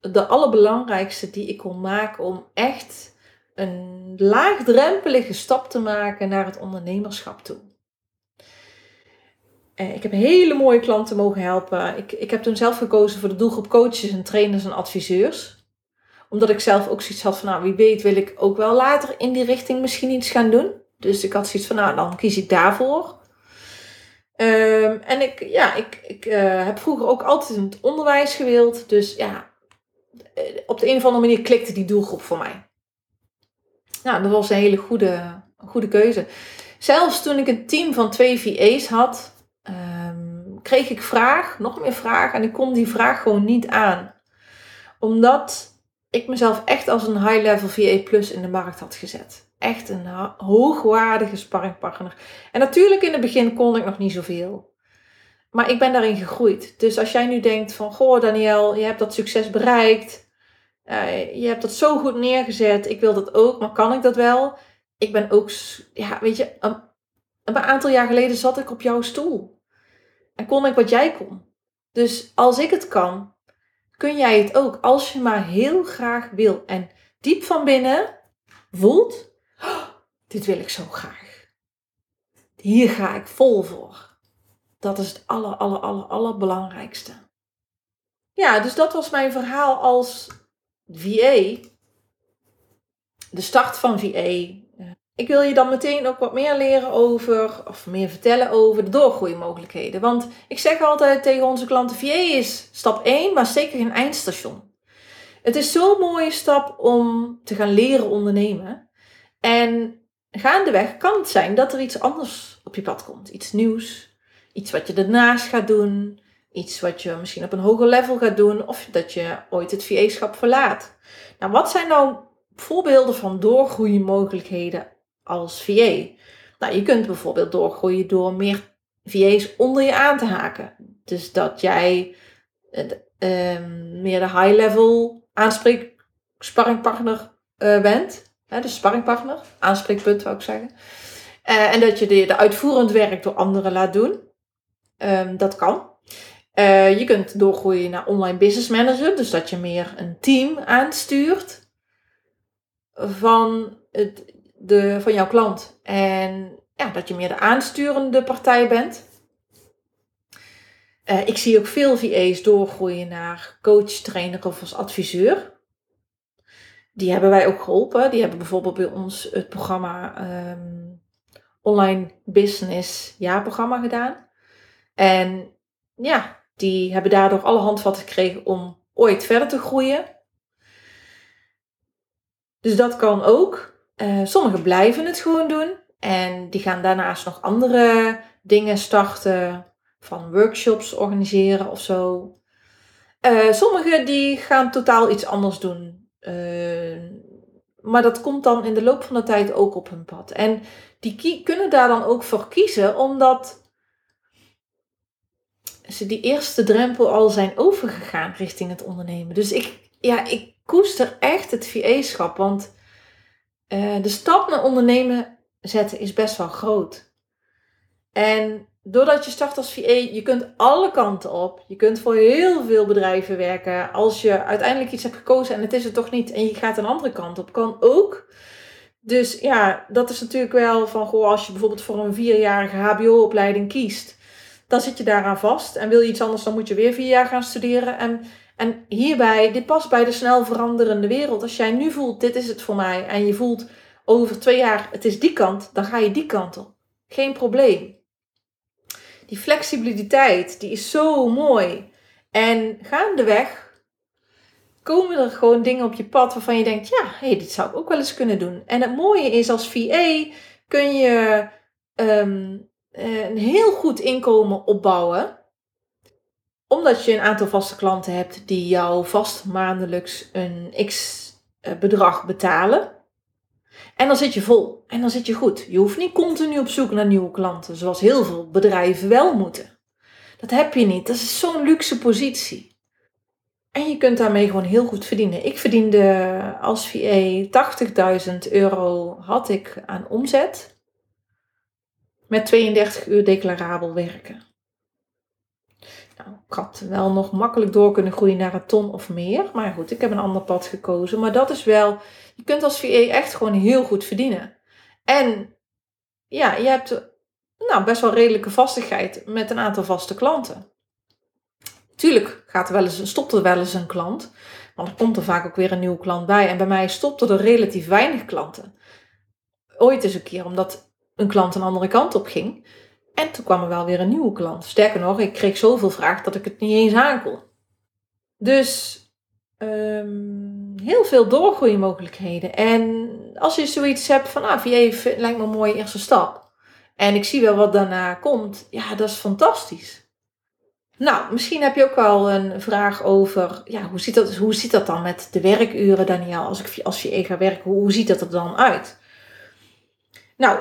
de allerbelangrijkste die ik kon maken om echt een laagdrempelige stap te maken naar het ondernemerschap toe. Ik heb hele mooie klanten mogen helpen. Ik, ik heb toen zelf gekozen voor de doelgroep coaches en trainers en adviseurs. Omdat ik zelf ook zoiets had van, nou wie weet wil ik ook wel later in die richting misschien iets gaan doen. Dus ik had zoiets van, nou dan kies ik daarvoor. Um, en ik, ja, ik, ik uh, heb vroeger ook altijd in het onderwijs gewild. Dus ja, op de een of andere manier klikte die doelgroep voor mij. Nou, dat was een hele goede, goede keuze. Zelfs toen ik een team van twee VA's had, um, kreeg ik vraag, nog meer vraag. En ik kon die vraag gewoon niet aan. Omdat ik mezelf echt als een high-level VA plus in de markt had gezet. Echt een hoogwaardige sparringpartner. En natuurlijk in het begin kon ik nog niet zoveel. Maar ik ben daarin gegroeid. Dus als jij nu denkt van, goh Daniel, je hebt dat succes bereikt. Uh, je hebt dat zo goed neergezet. Ik wil dat ook, maar kan ik dat wel? Ik ben ook, ja, weet je, een, een aantal jaar geleden zat ik op jouw stoel. En kon ik wat jij kon. Dus als ik het kan, kun jij het ook. Als je maar heel graag wil. En diep van binnen voelt, oh, dit wil ik zo graag. Hier ga ik vol voor. Dat is het aller, aller, aller, allerbelangrijkste. Ja, dus dat was mijn verhaal als VA. De start van VA. Ik wil je dan meteen ook wat meer leren over, of meer vertellen over de doorgroeimogelijkheden. Want ik zeg altijd tegen onze klanten, VA is stap 1, maar zeker geen eindstation. Het is zo'n mooie stap om te gaan leren ondernemen. En gaandeweg kan het zijn dat er iets anders op je pad komt. Iets nieuws, iets wat je ernaast gaat doen, iets wat je misschien op een hoger level gaat doen, of dat je ooit het VA-schap verlaat. Nou, wat zijn nou voorbeelden van doorgroeimogelijkheden als VA. Nou, je kunt bijvoorbeeld doorgroeien door meer VA's onder je aan te haken. Dus dat jij uh, meer de high-level aanspreek sparringpartner uh, bent. Hè, de sparringpartner, aanspreekpunt zou ik zeggen. Uh, en dat je de, de uitvoerend werk door anderen laat doen. Um, dat kan. Uh, je kunt doorgroeien naar online business manager. Dus dat je meer een team aanstuurt van het de, van jouw klant. En ja, dat je meer de aansturende partij bent. Uh, ik zie ook veel VA's doorgroeien naar coach, trainer of als adviseur. Die hebben wij ook geholpen. Die hebben bijvoorbeeld bij ons het programma um, Online Business jaarprogramma gedaan. En ja, die hebben daardoor alle handvatten gekregen om ooit verder te groeien. Dus dat kan ook. Uh, sommigen blijven het gewoon doen. En die gaan daarnaast nog andere dingen starten. Van workshops organiseren of zo. Uh, sommigen die gaan totaal iets anders doen. Uh, maar dat komt dan in de loop van de tijd ook op hun pad. En die kunnen daar dan ook voor kiezen, omdat ze die eerste drempel al zijn overgegaan richting het ondernemen. Dus ik, ja, ik koester echt het VA-schap. Want uh, de stap naar ondernemen zetten is best wel groot. En doordat je start als VA, je kunt alle kanten op. Je kunt voor heel veel bedrijven werken. Als je uiteindelijk iets hebt gekozen en het is het toch niet en je gaat een andere kant op, kan ook. Dus ja, dat is natuurlijk wel van, goh, als je bijvoorbeeld voor een vierjarige HBO-opleiding kiest, dan zit je daaraan vast. En wil je iets anders, dan moet je weer vier jaar gaan studeren. En en hierbij, dit past bij de snel veranderende wereld. Als jij nu voelt, dit is het voor mij, en je voelt over twee jaar, het is die kant, dan ga je die kant op. Geen probleem. Die flexibiliteit, die is zo mooi. En gaandeweg komen er gewoon dingen op je pad waarvan je denkt, ja, hey, dit zou ik ook wel eens kunnen doen. En het mooie is, als VA kun je um, een heel goed inkomen opbouwen omdat je een aantal vaste klanten hebt die jou vast maandelijks een x eh, bedrag betalen. En dan zit je vol en dan zit je goed. Je hoeft niet continu op zoek naar nieuwe klanten, zoals heel veel bedrijven wel moeten. Dat heb je niet. Dat is zo'n luxe positie. En je kunt daarmee gewoon heel goed verdienen. Ik verdiende als VA 80.000 euro had ik aan omzet. Met 32 uur declarabel werken. Nou, ik had wel nog makkelijk door kunnen groeien naar een ton of meer. Maar goed, ik heb een ander pad gekozen. Maar dat is wel, je kunt als VA echt gewoon heel goed verdienen. En ja, je hebt nou, best wel redelijke vastigheid met een aantal vaste klanten. Tuurlijk gaat er wel eens, stopt er wel eens een klant, maar er komt er vaak ook weer een nieuwe klant bij. En bij mij stopten er relatief weinig klanten. Ooit eens een keer, omdat een klant een andere kant op ging. En toen kwam er wel weer een nieuwe klant. Sterker nog, ik kreeg zoveel vraag dat ik het niet eens aankon. Dus um, heel veel doorgroeimogelijkheden. En als je zoiets hebt van, ah, VA lijkt me een mooie eerste stap. En ik zie wel wat daarna komt. Ja, dat is fantastisch. Nou, misschien heb je ook wel een vraag over, ja, hoe ziet dat, hoe ziet dat dan met de werkuren, Daniel? Als, ik, als je ga werken, hoe ziet dat er dan uit? Nou,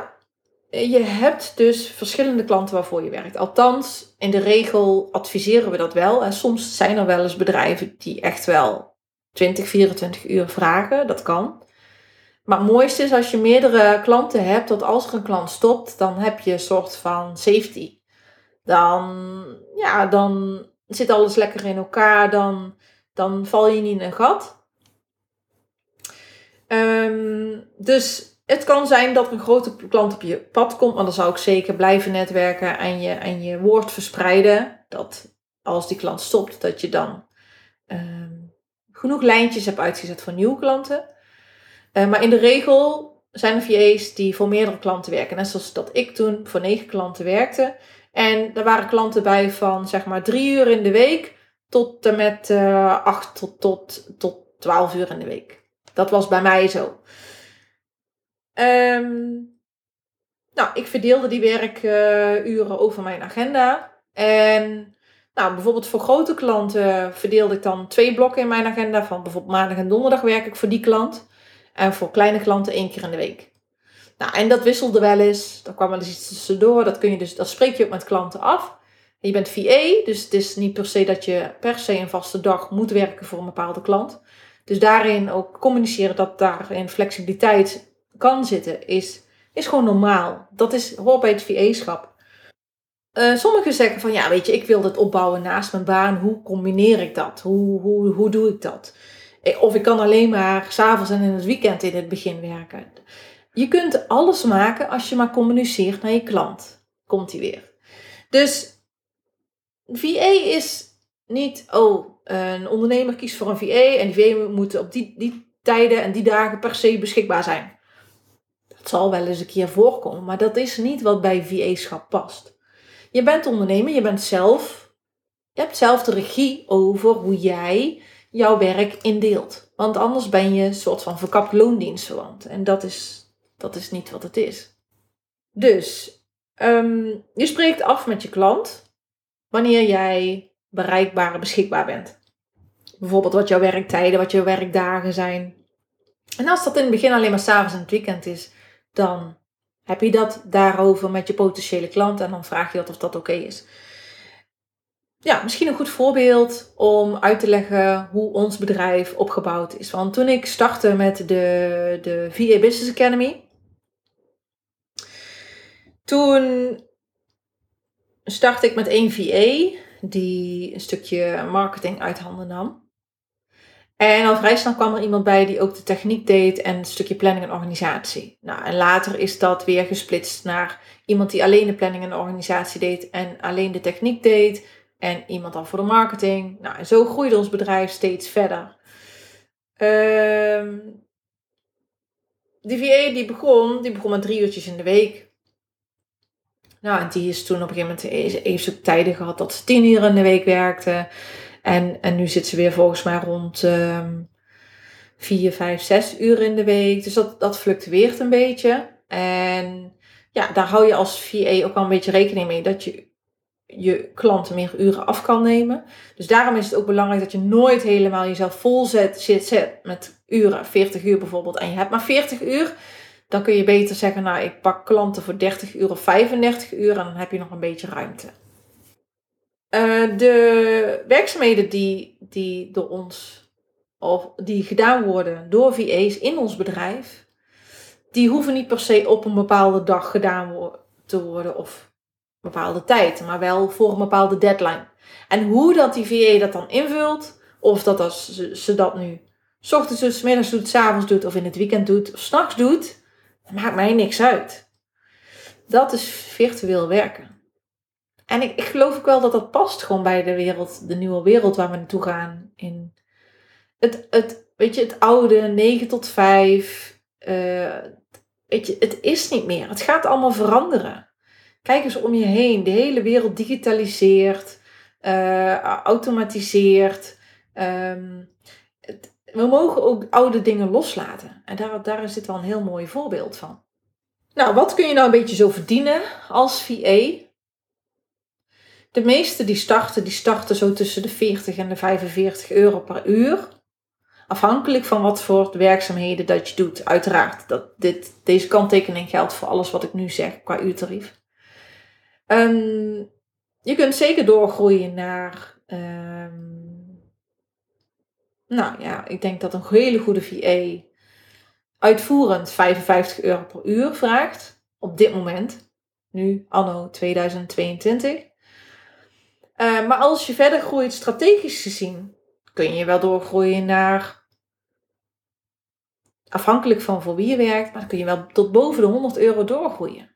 je hebt dus verschillende klanten waarvoor je werkt. Althans, in de regel adviseren we dat wel. En soms zijn er wel eens bedrijven die echt wel 20, 24 uur vragen. Dat kan. Maar het mooiste is als je meerdere klanten hebt, dat als er een klant stopt, dan heb je een soort van safety. Dan, ja, dan zit alles lekker in elkaar, dan, dan val je niet in een gat. Um, dus het kan zijn dat een grote klant op je pad komt, maar dan zou ik zeker blijven netwerken en je, en je woord verspreiden. Dat als die klant stopt, dat je dan um, genoeg lijntjes hebt uitgezet voor nieuwe klanten. Uh, maar in de regel zijn er VA's die voor meerdere klanten werken. Net zoals dat ik toen voor negen klanten werkte. En er waren klanten bij van zeg maar drie uur in de week tot en met uh, acht tot, tot, tot twaalf uur in de week. Dat was bij mij zo. Um, nou, ik verdeelde die werkuren over mijn agenda. En nou, bijvoorbeeld voor grote klanten verdeelde ik dan twee blokken in mijn agenda. Van bijvoorbeeld maandag en donderdag werk ik voor die klant. En voor kleine klanten één keer in de week. Nou, en dat wisselde wel eens. Er kwam wel eens iets tussendoor. Dat, kun je dus, dat spreek je ook met klanten af. je bent VA, dus het is niet per se dat je per se een vaste dag moet werken voor een bepaalde klant. Dus daarin ook communiceren dat daarin flexibiliteit kan zitten, is, is gewoon normaal. Dat is, hoort bij het VA-schap. Uh, sommigen zeggen van, ja, weet je, ik wil dit opbouwen naast mijn baan. Hoe combineer ik dat? Hoe, hoe, hoe doe ik dat? Eh, of ik kan alleen maar s'avonds en in het weekend in het begin werken. Je kunt alles maken als je maar communiceert naar je klant. Komt hij weer. Dus VA is niet, oh, een ondernemer kiest voor een VA en die VA moet op die, die tijden en die dagen per se beschikbaar zijn. Het zal wel eens een keer voorkomen, maar dat is niet wat bij VA-schap past. Je bent ondernemer, je bent zelf, je hebt zelf de regie over hoe jij jouw werk indeelt. Want anders ben je een soort van verkapt loondienstverwant. En dat is, dat is niet wat het is. Dus, um, je spreekt af met je klant wanneer jij bereikbaar en beschikbaar bent. Bijvoorbeeld wat jouw werktijden, wat jouw werkdagen zijn. En als dat in het begin alleen maar s'avonds en het weekend is, dan heb je dat daarover met je potentiële klant en dan vraag je dat of dat oké is. Ja, misschien een goed voorbeeld om uit te leggen hoe ons bedrijf opgebouwd is. Want toen ik startte met de, de VA Business Academy, toen startte ik met één VA die een stukje marketing uit handen nam. En al vrij snel kwam er iemand bij die ook de techniek deed en een stukje planning en organisatie. Nou, en later is dat weer gesplitst naar iemand die alleen de planning en organisatie deed en alleen de techniek deed. En iemand dan voor de marketing. Nou, en zo groeide ons bedrijf steeds verder. Um, die VA die begon, die begon met drie uurtjes in de week. Nou, en die is toen op een gegeven moment, ze tijden gehad dat ze tien uur in de week werkte. En, en nu zit ze weer volgens mij rond um, 4, 5, 6 uur in de week. Dus dat, dat fluctueert een beetje. En ja, daar hou je als VA ook wel een beetje rekening mee dat je je klanten meer uren af kan nemen. Dus daarom is het ook belangrijk dat je nooit helemaal jezelf vol zit, zet met uren, 40 uur bijvoorbeeld, en je hebt maar 40 uur. Dan kun je beter zeggen, nou ik pak klanten voor 30 uur of 35 uur en dan heb je nog een beetje ruimte. Uh, de werkzaamheden die, die door ons of die gedaan worden door VA's in ons bedrijf, die hoeven niet per se op een bepaalde dag gedaan te worden of een bepaalde tijd, maar wel voor een bepaalde deadline. En hoe dat die VA dat dan invult, of dat als ze, ze dat nu s ochtends doet, s middags doet, s avonds doet, of in het weekend doet, of s'nachts doet, maakt mij niks uit. Dat is virtueel werken. En ik, ik geloof ook wel dat dat past gewoon bij de wereld, de nieuwe wereld waar we naartoe gaan. In het, het, weet je, het oude 9 tot 5. Uh, eh, weet je, het is niet meer. Het gaat allemaal veranderen. Kijk eens om je heen. De hele wereld digitaliseert, uh, automatiseert. Um, we mogen ook oude dingen loslaten. En daar, daar is dit wel een heel mooi voorbeeld van. Nou, wat kun je nou een beetje zo verdienen als VA? De meeste die starten, die starten zo tussen de 40 en de 45 euro per uur. Afhankelijk van wat voor werkzaamheden dat je doet. Uiteraard, dat dit, deze kanttekening geldt voor alles wat ik nu zeg qua uurtarief. Um, je kunt zeker doorgroeien naar um, nou ja, ik denk dat een hele goede VA uitvoerend 55 euro per uur vraagt. Op dit moment. Nu, anno 2022. Eh, maar als je verder groeit, strategisch gezien, kun je wel doorgroeien naar. Afhankelijk van voor wie je werkt, maar dan kun je wel tot boven de 100 euro doorgroeien.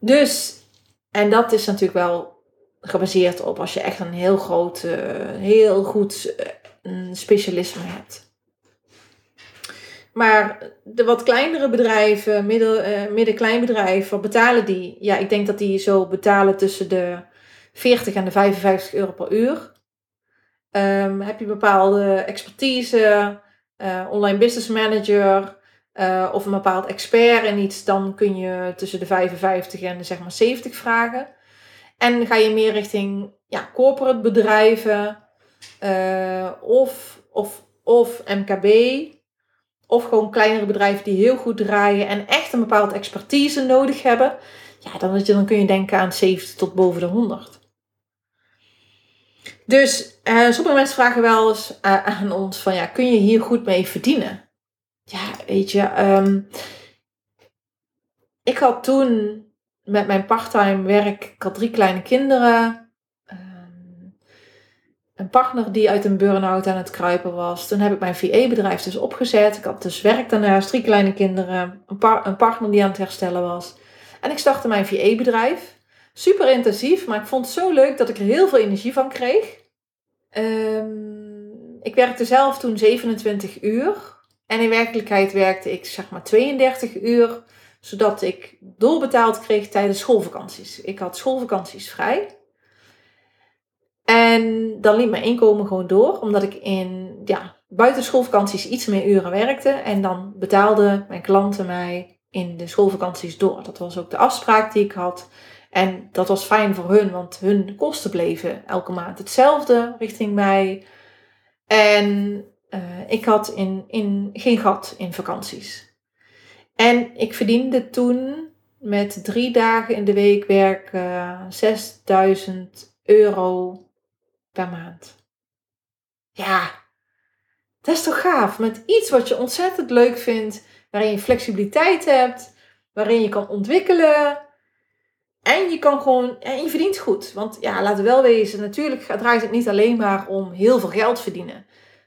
Dus, en dat is natuurlijk wel gebaseerd op als je echt een heel groot, uh, heel goed uh, specialisme hebt. Maar de wat kleinere bedrijven, midden, uh, midden-kleinbedrijven, wat betalen die? Ja, ik denk dat die zo betalen tussen de 40 en de 55 euro per uur. Um, heb je bepaalde expertise, online business manager of een bepaald expert in iets, dan kun je tussen de 55 en de zeg maar 70 vragen. En ga je meer richting ja, corporate bedrijven uh, of, of, of MKB. Of gewoon kleinere bedrijven die heel goed draaien en echt een bepaalde expertise nodig hebben. Ja, dan, dan kun je denken aan 70 tot boven de 100. Dus uh, sommige mensen vragen wel eens uh, aan ons van ja, kun je hier goed mee verdienen? Ja, weet je, um, ik had toen met mijn parttime werk. Ik had drie kleine kinderen. Ehm, een partner die uit een burn-out aan het kruipen was. Toen heb ik mijn VA-bedrijf dus opgezet. Ik had dus werk daarnaast, drie kleine kinderen. Een, een partner die aan het herstellen was. En ik startte mijn VA-bedrijf. Super intensief, maar ik vond het zo leuk dat ik er heel veel energie van kreeg. Um, ik werkte zelf toen 27 uur. En in werkelijkheid werkte ik zeg maar 32 uur zodat ik doorbetaald kreeg tijdens schoolvakanties. Ik had schoolvakanties vrij. En dan liep mijn inkomen gewoon door, omdat ik in ja, buiten schoolvakanties iets meer uren werkte. En dan betaalden mijn klanten mij in de schoolvakanties door. Dat was ook de afspraak die ik had. En dat was fijn voor hun, want hun kosten bleven elke maand hetzelfde richting mij. En uh, ik had in, in, geen gat in vakanties. En ik verdiende toen met drie dagen in de week werken 6000 euro per maand. Ja, dat is toch gaaf? Met iets wat je ontzettend leuk vindt, waarin je flexibiliteit hebt, waarin je kan ontwikkelen. En je kan gewoon, en je verdient goed. Want ja, laten we wel wezen, natuurlijk draait het niet alleen maar om heel veel geld verdienen.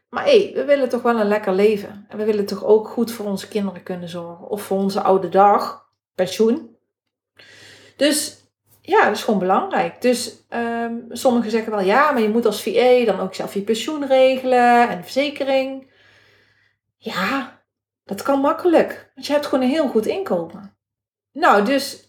Maar hé, hey, we willen toch wel een lekker leven. En we willen toch ook goed voor onze kinderen kunnen zorgen. Of voor onze oude dag, pensioen. Dus ja, dat is gewoon belangrijk. Dus um, sommigen zeggen wel, ja, maar je moet als VA dan ook zelf je pensioen regelen en verzekering. Ja, dat kan makkelijk. Want je hebt gewoon een heel goed inkomen. Nou, dus,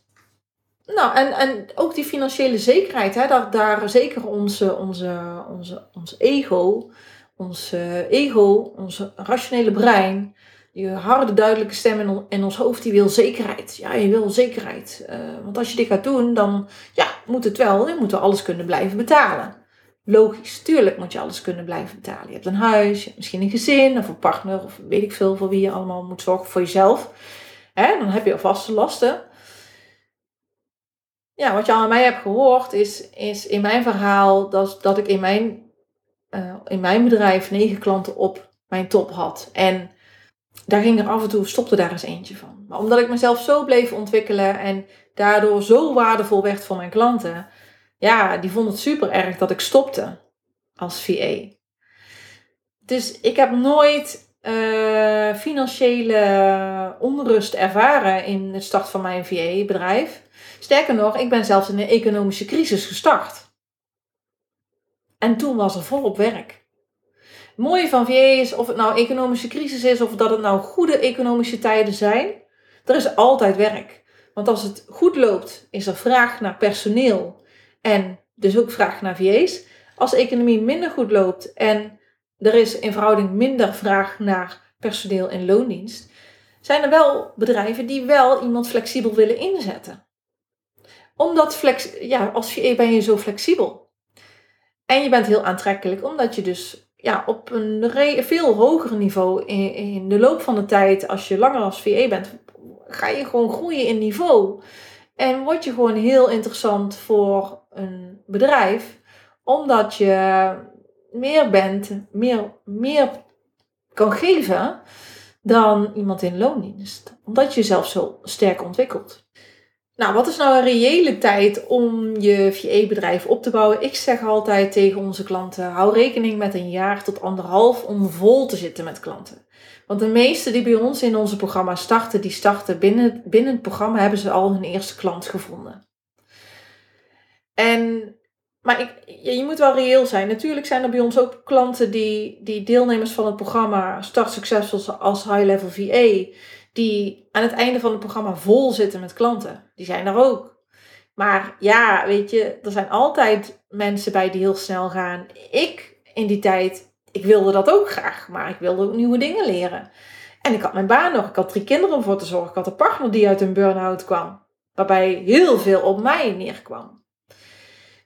nou, en, en ook die financiële zekerheid, hè, daar, daar zeker onze, onze, onze, ons ego ons ego, ons rationele brein, die harde, duidelijke stem in, ons hoofd, die wil zekerheid. Ja, je wil zekerheid. Uh, want als je dit gaat doen, dan ja, moet het wel. Je moet alles kunnen blijven betalen. Logisch, tuurlijk moet je alles kunnen blijven betalen. Je hebt een huis, je hebt misschien een gezin of een partner of weet ik veel voor wie je allemaal moet zorgen voor jezelf. Hè, dan heb je vaste lasten. Ja, wat je al aan mij hebt gehoord is, is in mijn verhaal dat, dat ik in mijn uh, in mijn bedrijf negen klanten op mijn top had. En daar ging er af en toe, stopte daar eens eentje van. Maar omdat ik mezelf zo bleef ontwikkelen en daardoor zo waardevol werd voor mijn klanten, ja, die vonden het super erg dat ik stopte als VA. Dus ik heb nooit eh, financiële onrust ervaren in het start van mijn VA-bedrijf. Sterker nog, ik ben zelfs in een economische crisis gestart. En toen was er volop werk. Het mooie van VA is, of het nou economische crisis is, of dat het nou goede economische tijden zijn, er is altijd werk. Want als het goed loopt, is er vraag naar personeel en dus ook vraag naar VA's. Als de economie minder goed loopt en er is in verhouding minder vraag naar personeel in loondienst, zijn er wel bedrijven die wel iemand flexibel willen inzetten. Omdat flex, ja, als VA ben je zo flexibel. En je bent heel aantrekkelijk, omdat je dus ja, op een veel hoger niveau in, in de loop van de tijd, als je langer als VA bent, ga je gewoon groeien in niveau. En word je gewoon heel interessant voor een bedrijf, omdat je meer bent, meer, meer kan geven dan iemand in loondienst. Omdat je jezelf zo sterk ontwikkelt. Nou, wat is nou een reële tijd om je VA-bedrijf op te bouwen? Ik zeg altijd tegen onze klanten: hou rekening met een jaar tot anderhalf om vol te zitten met klanten. Want de meeste die bij ons in onze programma starten, die starten binnen, binnen het programma, hebben ze al hun eerste klant gevonden. En, maar ik, je moet wel reëel zijn. Natuurlijk zijn er bij ons ook klanten die, die deelnemers van het programma Start Succesvol als High Level VA, die aan het einde van het programma vol zitten met klanten. Die zijn er ook. Maar ja, weet je, er zijn altijd mensen bij die heel snel gaan. Ik in die tijd ik wilde dat ook graag, maar ik wilde ook nieuwe dingen leren. En ik had mijn baan nog, ik had drie kinderen om voor te zorgen, ik had een partner die uit een burn-out kwam, waarbij heel veel op mij neerkwam.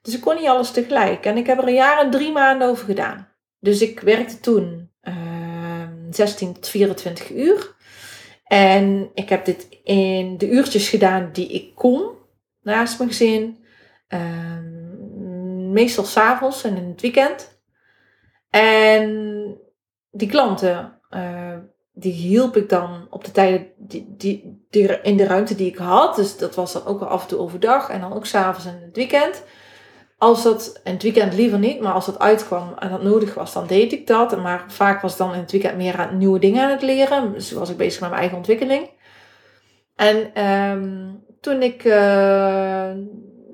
Dus ik kon niet alles tegelijk en ik heb er een jaar en drie maanden over gedaan. Dus ik werkte toen uh, 16 tot 24 uur. En ik heb dit in de uurtjes gedaan die ik kon naast mijn gezin. Uh, meestal s'avonds en in het weekend. En die klanten, uh, die hielp ik dan op de tijden die, die, in de ruimte die ik had. Dus dat was dan ook af en toe overdag en dan ook s'avonds en het weekend. Als dat, in het weekend liever niet, maar als dat uitkwam en dat nodig was, dan deed ik dat. Maar vaak was dan in het weekend meer aan nieuwe dingen aan het leren. Dus was ik bezig met mijn eigen ontwikkeling. En um, toen ik, uh,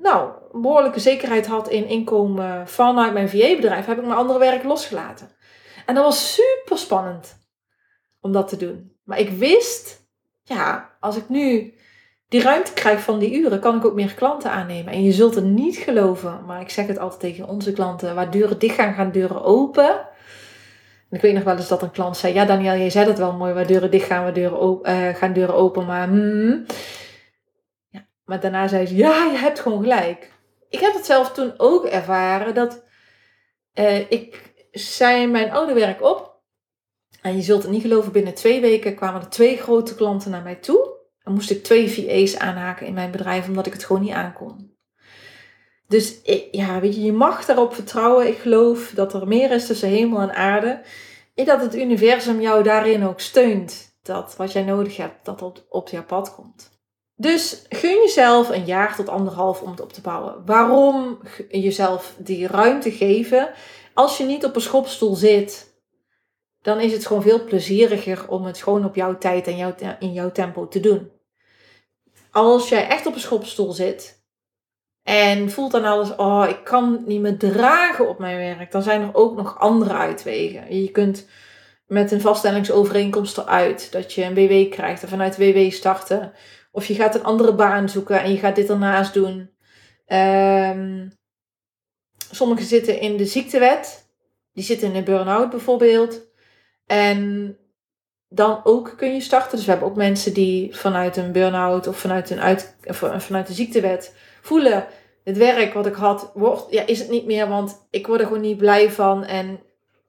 nou, behoorlijke zekerheid had in inkomen vanuit mijn VA-bedrijf, heb ik mijn andere werk losgelaten. En dat was super spannend om dat te doen. Maar ik wist, ja, als ik nu die ruimte krijg van die uren, kan ik ook meer klanten aannemen. En je zult het niet geloven, maar ik zeg het altijd tegen onze klanten: waar deuren dicht gaan, gaan deuren open. En ik weet nog wel eens dat een klant zei: Ja, Daniel, jij zei dat wel mooi, waar deuren dicht gaan, waar deuren uh, gaan deuren open. Maar, mm. ja, maar daarna zei ze: Ja, je hebt gewoon gelijk ik heb het zelf toen ook ervaren dat uh, ik zei mijn oude werk op. En je zult het niet geloven, binnen twee weken kwamen er twee grote klanten naar mij toe. Dan moest ik twee VA's aanhaken in mijn bedrijf, omdat ik het gewoon niet aankon. Dus ja, weet je, je mag daarop vertrouwen. Ik geloof dat er meer is tussen hemel en aarde. En dat het universum jou daarin ook steunt. Dat wat jij nodig hebt, dat op, op jouw pad komt. Dus gun jezelf een jaar tot anderhalf om het op te bouwen. Waarom jezelf die ruimte geven? Als je niet op een schopstoel zit, dan is het gewoon veel plezieriger om het gewoon op jouw tijd en jouw, in jouw tempo te doen. Als jij echt op een schopstoel zit en voelt dan alles, oh, ik kan niet meer dragen op mijn werk, dan zijn er ook nog andere uitwegen. Je kunt met een vaststellingsovereenkomst eruit dat je een WW krijgt en vanuit WW starten. Of je gaat een andere baan zoeken en je gaat dit ernaast doen. Um, sommigen zitten in de ziektewet. Die zitten in een burn-out bijvoorbeeld. En dan ook kun je starten. Dus we hebben ook mensen die vanuit een burn-out of vanuit, een uit, of vanuit de ziektewet voelen. Het werk wat ik had, wordt, ja, is het niet meer, want ik word er gewoon niet blij van en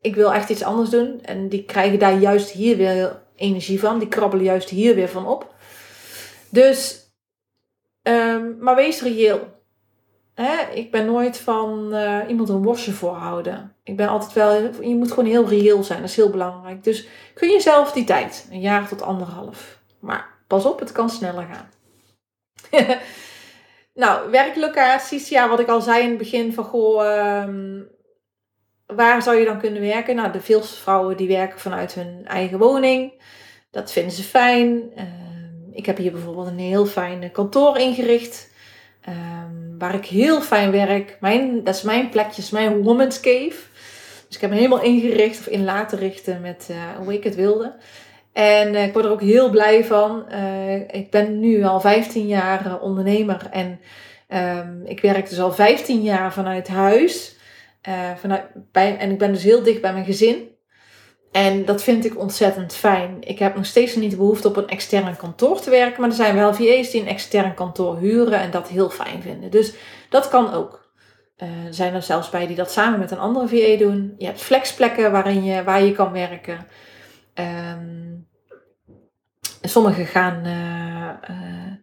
ik wil echt iets anders doen. En die krijgen daar juist hier weer energie van. Die krabbelen juist hier weer van op. Dus, um, maar wees reëel. Ik ben nooit van uh, iemand een worstje voorhouden. Ik ben altijd wel, je moet gewoon heel reëel zijn. Dat is heel belangrijk. Dus kun je zelf die tijd, een jaar tot anderhalf. Maar pas op, het kan sneller gaan. nou, werklocaties, ja, wat ik al zei in het begin van goh. Um, waar zou je dan kunnen werken? Nou, de veel vrouwen die werken vanuit hun eigen woning. Dat vinden ze fijn. Ehm, ik heb hier bijvoorbeeld een heel fijn kantoor ingericht. Ehm, waar ik heel fijn werk. Mijn, dat is mijn plekje, mijn woman's cave. Dus ik heb me helemaal ingericht of in laten richten met uh, hoe ik het wilde. En uh, ik word er ook heel blij van. Uh, ik ben nu al 15 jaar ondernemer en um, ik werk dus al 15 jaar vanuit huis. vanuit, bij, en ik ben dus heel dicht bij mijn gezin. En dat vind ik ontzettend fijn. Ik heb nog steeds niet de behoefte op een extern kantoor te werken. Maar er zijn wel VA's die een extern kantoor huren en dat heel fijn vinden. Dus dat kan ook. Uh, er zijn er zelfs bij die dat samen met een andere VA doen. Je hebt flexplekken waarin je, waar je kan werken. Um, sommigen gaan, uh, uh,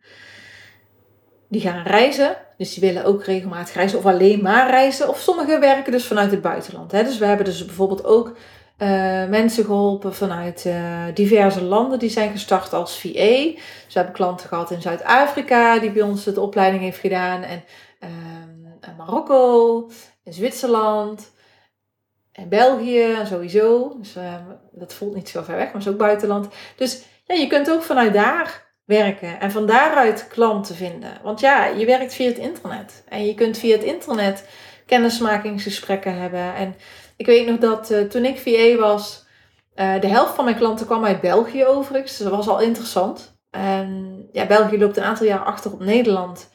die gaan reizen. Dus die willen ook regelmatig reizen of alleen maar reizen. Of sommigen werken dus vanuit het buitenland. Hè. Dus we hebben dus bijvoorbeeld ook mensen geholpen vanuit diverse landen. Die zijn gestart als VA. Dus we hebben klanten gehad in Zuid-Afrika die bij ons de opleiding heeft gedaan. En ehm, Marokko, in Zwitserland, en België sowieso. Dus uh, dat voelt niet zo ver weg, maar is ook buitenland. Dus ja, je kunt ook vanuit daar werken en van daaruit klanten vinden. Want ja, je werkt via het internet. En je kunt via het internet kennismakingsgesprekken hebben. En ik weet nog dat uh, toen ik VA was, uh, de helft van mijn klanten kwam uit België overigens. Dus dat was al interessant. En ja, België loopt een aantal jaar achter op Nederland.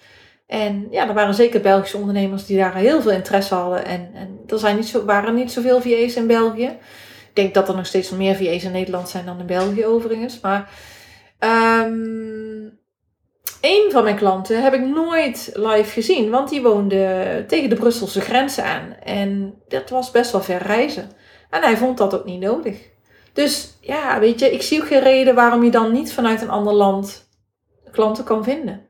En ja, er waren zeker Belgische ondernemers die daar heel veel interesse hadden. En, en er zijn niet zo, waren niet zoveel VA's in België. Ik denk dat er nog steeds meer VA's in Nederland zijn dan in België overigens. Maar um, een van mijn klanten heb ik nooit live gezien. Want die woonde tegen de Brusselse grenzen aan. En dat was best wel ver reizen. En hij vond dat ook niet nodig. Dus ja, weet je, ik zie ook geen reden waarom je dan niet vanuit een ander land klanten kan vinden.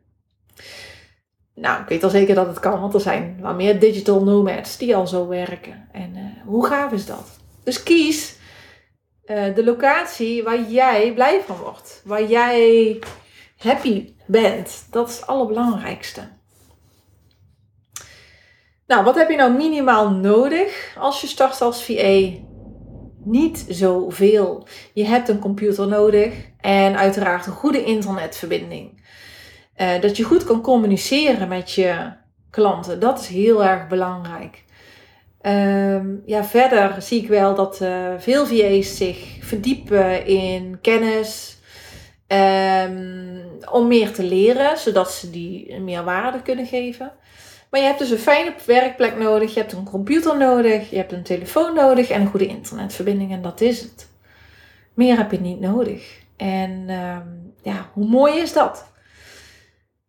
Nou, ik weet al zeker dat het kan, want er zijn wel meer digital nomads die al zo werken. En uh, hoe gaaf is dat? Dus kies uh, de locatie waar jij blij van wordt. Waar jij happy bent. Dat is het allerbelangrijkste. Nou, wat heb je nou minimaal nodig als je start als VA? Niet zoveel. Je hebt een computer nodig en uiteraard een goede internetverbinding. Uh, dat je goed kan communiceren met je klanten. Dat is heel erg belangrijk. Um, ja, verder zie ik wel dat uh, veel VA's zich verdiepen in kennis. Um, om meer te leren, zodat ze die meer waarde kunnen geven. Maar je hebt dus een fijne werkplek nodig, je hebt een computer nodig, je hebt een telefoon nodig en een goede internetverbinding en dat is het. Meer heb je niet nodig. En um, ja, hoe mooi is dat?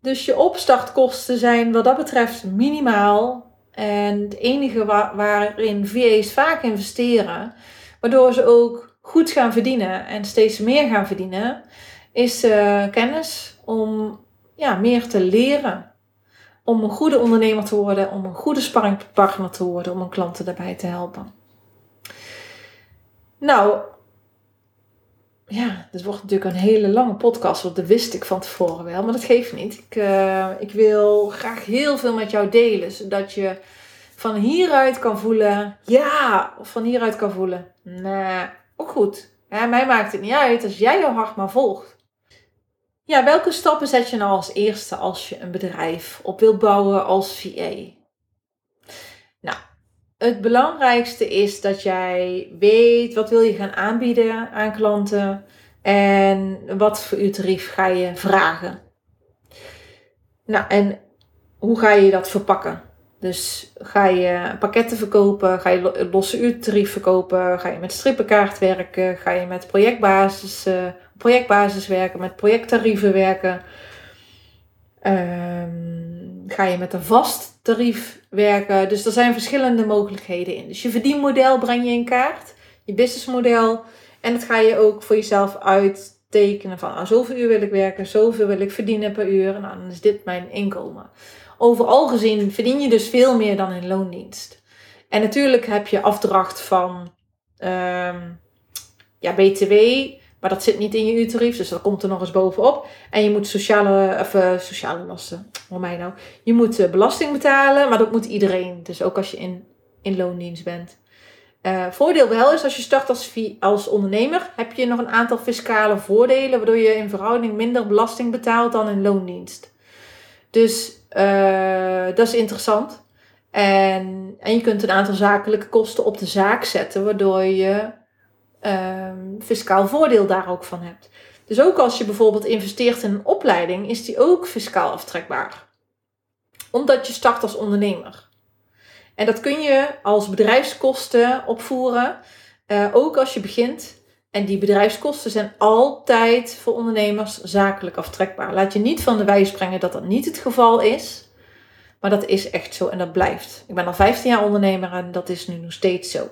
Dus je opstartkosten zijn wat dat betreft minimaal. En het enige waarin VA's vaak investeren, waardoor ze ook goed gaan verdienen en steeds meer gaan verdienen, is uh, kennis om ja, meer te leren. Om een goede ondernemer te worden, om een goede sparringpartner te worden, om een klanten daarbij te helpen. Nou, ja, dit wordt natuurlijk een hele lange podcast, want dat wist ik van tevoren wel, maar dat geeft niet. Ik, uh, ik wil graag heel veel met jou delen, zodat je van hieruit kan voelen, ja, of van hieruit kan voelen, nee, ook goed. Mij maakt het niet uit als jij jouw hart maar volgt. Ja, welke stappen zet je nou als eerste als je een bedrijf op wilt bouwen als VA? Nou, het belangrijkste is dat jij weet wat wil je gaan aanbieden aan klanten en wat voor uw tarief ga je vragen. Nou, en hoe ga je dat verpakken? Dus ga je pakketten verkopen, ga je losse uurtarief verkopen, ga je met strippenkaart werken, ga je met projectbasis, projectbasis werken, met projecttarieven werken. Um, ga je met een vast tarief werken. Dus er zijn verschillende mogelijkheden in. Dus je verdienmodel breng je in kaart, je businessmodel. En dat ga je ook voor jezelf uittekenen van nou, zoveel uur wil ik werken, zoveel wil ik verdienen per uur. Nou, dan is dit mijn inkomen. Overal gezien verdien je dus veel meer dan in loondienst. En natuurlijk heb je afdracht van um, ja, BTW, maar dat zit niet in je uurtarief, dus dat komt er nog eens bovenop. En je moet sociale, of, uh, sociale lasten, nou. Je moet uh, belasting betalen, maar dat moet iedereen. Dus ook als je in, in loondienst bent. Uh, voordeel wel is als je start als, als ondernemer, heb je nog een aantal fiscale voordelen, waardoor je in verhouding minder belasting betaalt dan in loondienst. Dus dat is interessant. En, en je kunt een aantal zakelijke kosten op de zaak zetten, waardoor je uh, fiscaal voordeel daar ook van hebt. Dus ook als je bijvoorbeeld investeert in een opleiding, is die ook fiscaal aftrekbaar. Omdat je start als ondernemer. En dat kun je als bedrijfskosten opvoeren, uh, ook als je begint. En die bedrijfskosten zijn altijd voor ondernemers zakelijk aftrekbaar. Laat je niet van de wijs brengen dat dat niet het geval is. Maar dat is echt zo en dat blijft. Ik ben al 15 jaar ondernemer en dat is nu nog steeds zo.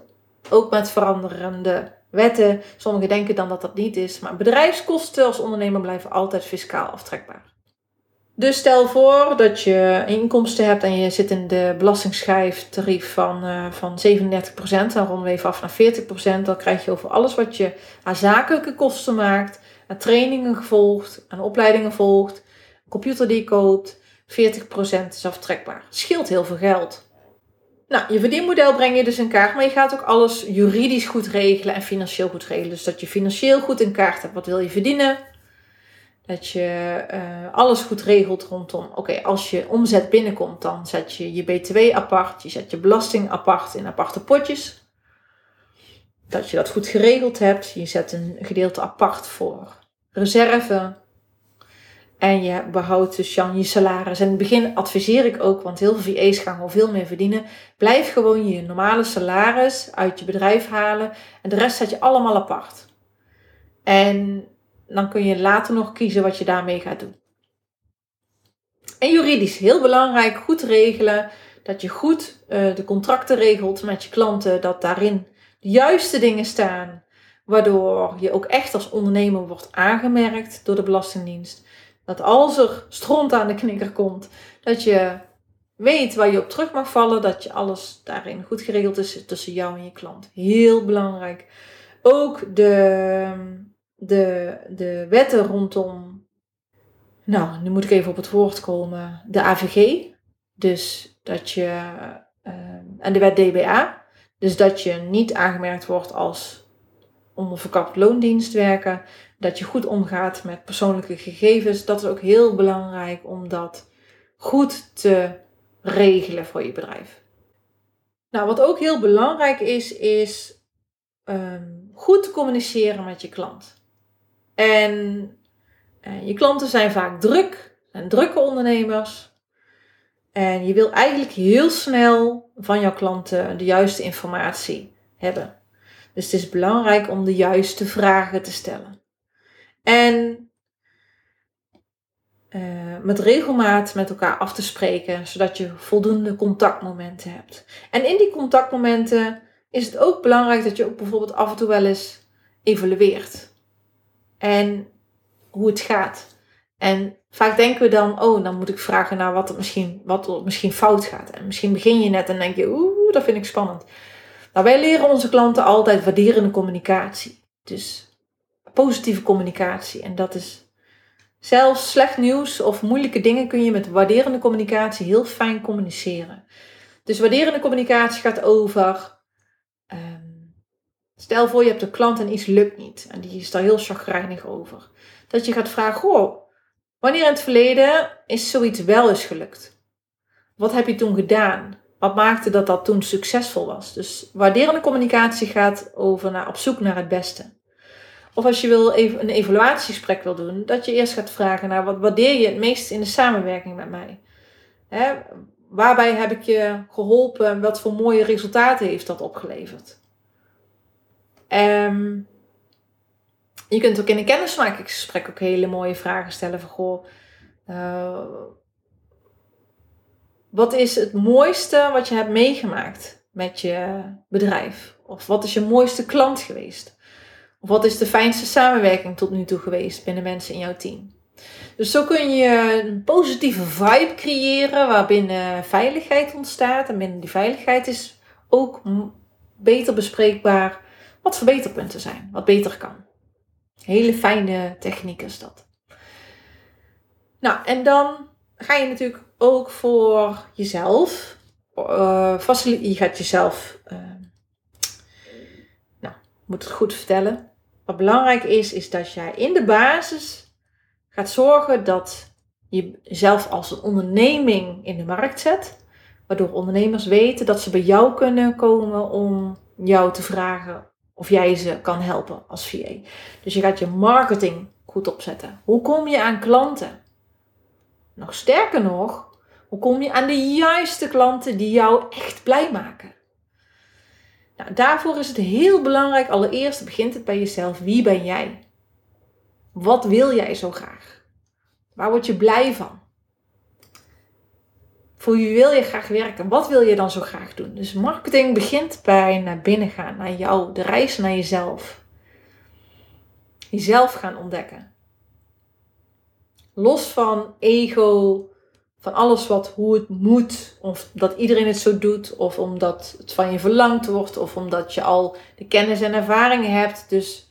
Ook met veranderende wetten. Sommigen denken dan dat dat niet is. Maar bedrijfskosten als ondernemer blijven altijd fiscaal aftrekbaar. Dus stel voor dat je inkomsten hebt en je zit in de belastingschijftarief van, uh, van 37%, dan ronden we even af naar 40%. Dan krijg je over alles wat je aan zakelijke kosten maakt, aan trainingen gevolgd, aan opleidingen volgt, een computer die je koopt, 40% is aftrekbaar. Scheelt heel veel geld. Nou, je verdienmodel breng je dus in kaart, maar je gaat ook alles juridisch goed regelen en financieel goed regelen. Dus dat je financieel goed in kaart hebt. Wat wil je verdienen? Dat je uh, alles goed regelt rondom. Oké, als je omzet binnenkomt, dan zet je je BTW apart. Je zet je belasting apart in aparte potjes. Dat je dat goed geregeld hebt. Je zet een gedeelte apart voor reserve. En je behoudt dus je salaris. En in het begin adviseer ik ook, want heel veel VA's gaan gewoon veel meer verdienen. Blijf gewoon je normale salaris uit je bedrijf halen. En de rest zet je allemaal apart. En dan kun je later nog kiezen wat je daarmee gaat doen. En juridisch heel belangrijk, goed regelen. Dat je goed uh, de contracten regelt met je klanten. Dat daarin de juiste dingen staan. Waardoor je ook echt als ondernemer wordt aangemerkt door de Belastingdienst. Dat als er stront aan de knikker komt, dat je weet waar je op terug mag vallen. Dat je alles daarin goed geregeld is tussen jou en je klant. Heel belangrijk. Ook de de, de wetten rondom, nou, nu moet ik even op het woord komen, de AVG. Dus dat je, uh, en de wet DBA. Dus dat je niet aangemerkt wordt als onderverkapt loondienst werken. Dat je goed omgaat met persoonlijke gegevens. Dat is ook heel belangrijk om dat goed te regelen voor je bedrijf. Nou, wat ook heel belangrijk is, is um, goed te communiceren met je klant. En eh, je klanten zijn vaak druk, en drukke ondernemers. En je wil eigenlijk heel snel van jouw klanten de juiste informatie hebben. Dus het is belangrijk om de juiste vragen te stellen. En uh, met regelmaat met elkaar af te spreken, zodat je voldoende contactmomenten hebt. En in die contactmomenten is het ook belangrijk dat je ook bijvoorbeeld af en toe wel eens evalueert en hoe het gaat. En vaak denken we dan, oh, dan moet ik vragen naar wat er misschien, wat er misschien fout gaat. En misschien begin je net en denk je, oeh, dat vind ik spannend. Nou, wij leren onze klanten altijd waarderende communicatie. Dus positieve communicatie. En dat is zelfs slecht nieuws of moeilijke dingen kun je met waarderende communicatie heel fijn communiceren. Dus waarderende communicatie gaat over Stel voor je hebt een klant en iets lukt niet en die is daar heel chagrijnig over. Dat je gaat vragen, goh, wanneer in het verleden is zoiets wel eens gelukt? Wat heb je toen gedaan? Wat maakte dat dat toen succesvol was? Dus waarderende communicatie gaat over naar, op zoek naar het beste. Of als je wil een evaluatiegesprek wil doen, dat je eerst gaat vragen naar wat waardeer je het meest in de samenwerking met mij? Hè? Waarbij heb ik je geholpen? Wat voor mooie resultaten heeft dat opgeleverd? Um, je kunt ook in een kennismakingsgesprek ook hele mooie vragen stellen van goh, uh, wat is het mooiste wat je hebt meegemaakt met je bedrijf? Of wat is je mooiste klant geweest? Of wat is de fijnste samenwerking tot nu toe geweest binnen mensen in jouw team? Dus zo kun je een positieve vibe creëren waarbinnen veiligheid ontstaat. En binnen die veiligheid is ook beter bespreekbaar wat verbeterpunten zijn, wat beter kan. Hele fijne techniek is dat. Nou, en dan ga je natuurlijk ook voor jezelf, uh, je gaat jezelf uh, moet het goed vertellen. Wat belangrijk is, is dat jij in de basis gaat zorgen dat je jezelf als een onderneming in de markt zet. Waardoor ondernemers weten dat ze bij jou kunnen komen om jou te vragen of jij ze kan helpen als VA. Dus je gaat je marketing goed opzetten. Hoe kom je aan klanten? Nog sterker nog, hoe kom je aan de juiste klanten die jou echt blij maken? Nou, daarvoor is het heel belangrijk, allereerst begint het bij jezelf. Wie ben jij? Wat wil jij zo graag? Waar word je blij van? Voor wie wil je graag werken? Wat wil je dan zo graag doen? Dus marketing begint bij naar binnen gaan, naar jou, de reis naar jezelf. Jezelf gaan ontdekken. Los van ego, van alles wat hoe het moet, of dat iedereen het zo doet, of omdat het van je verlangd wordt, of omdat je al de kennis en ervaringen hebt. Dus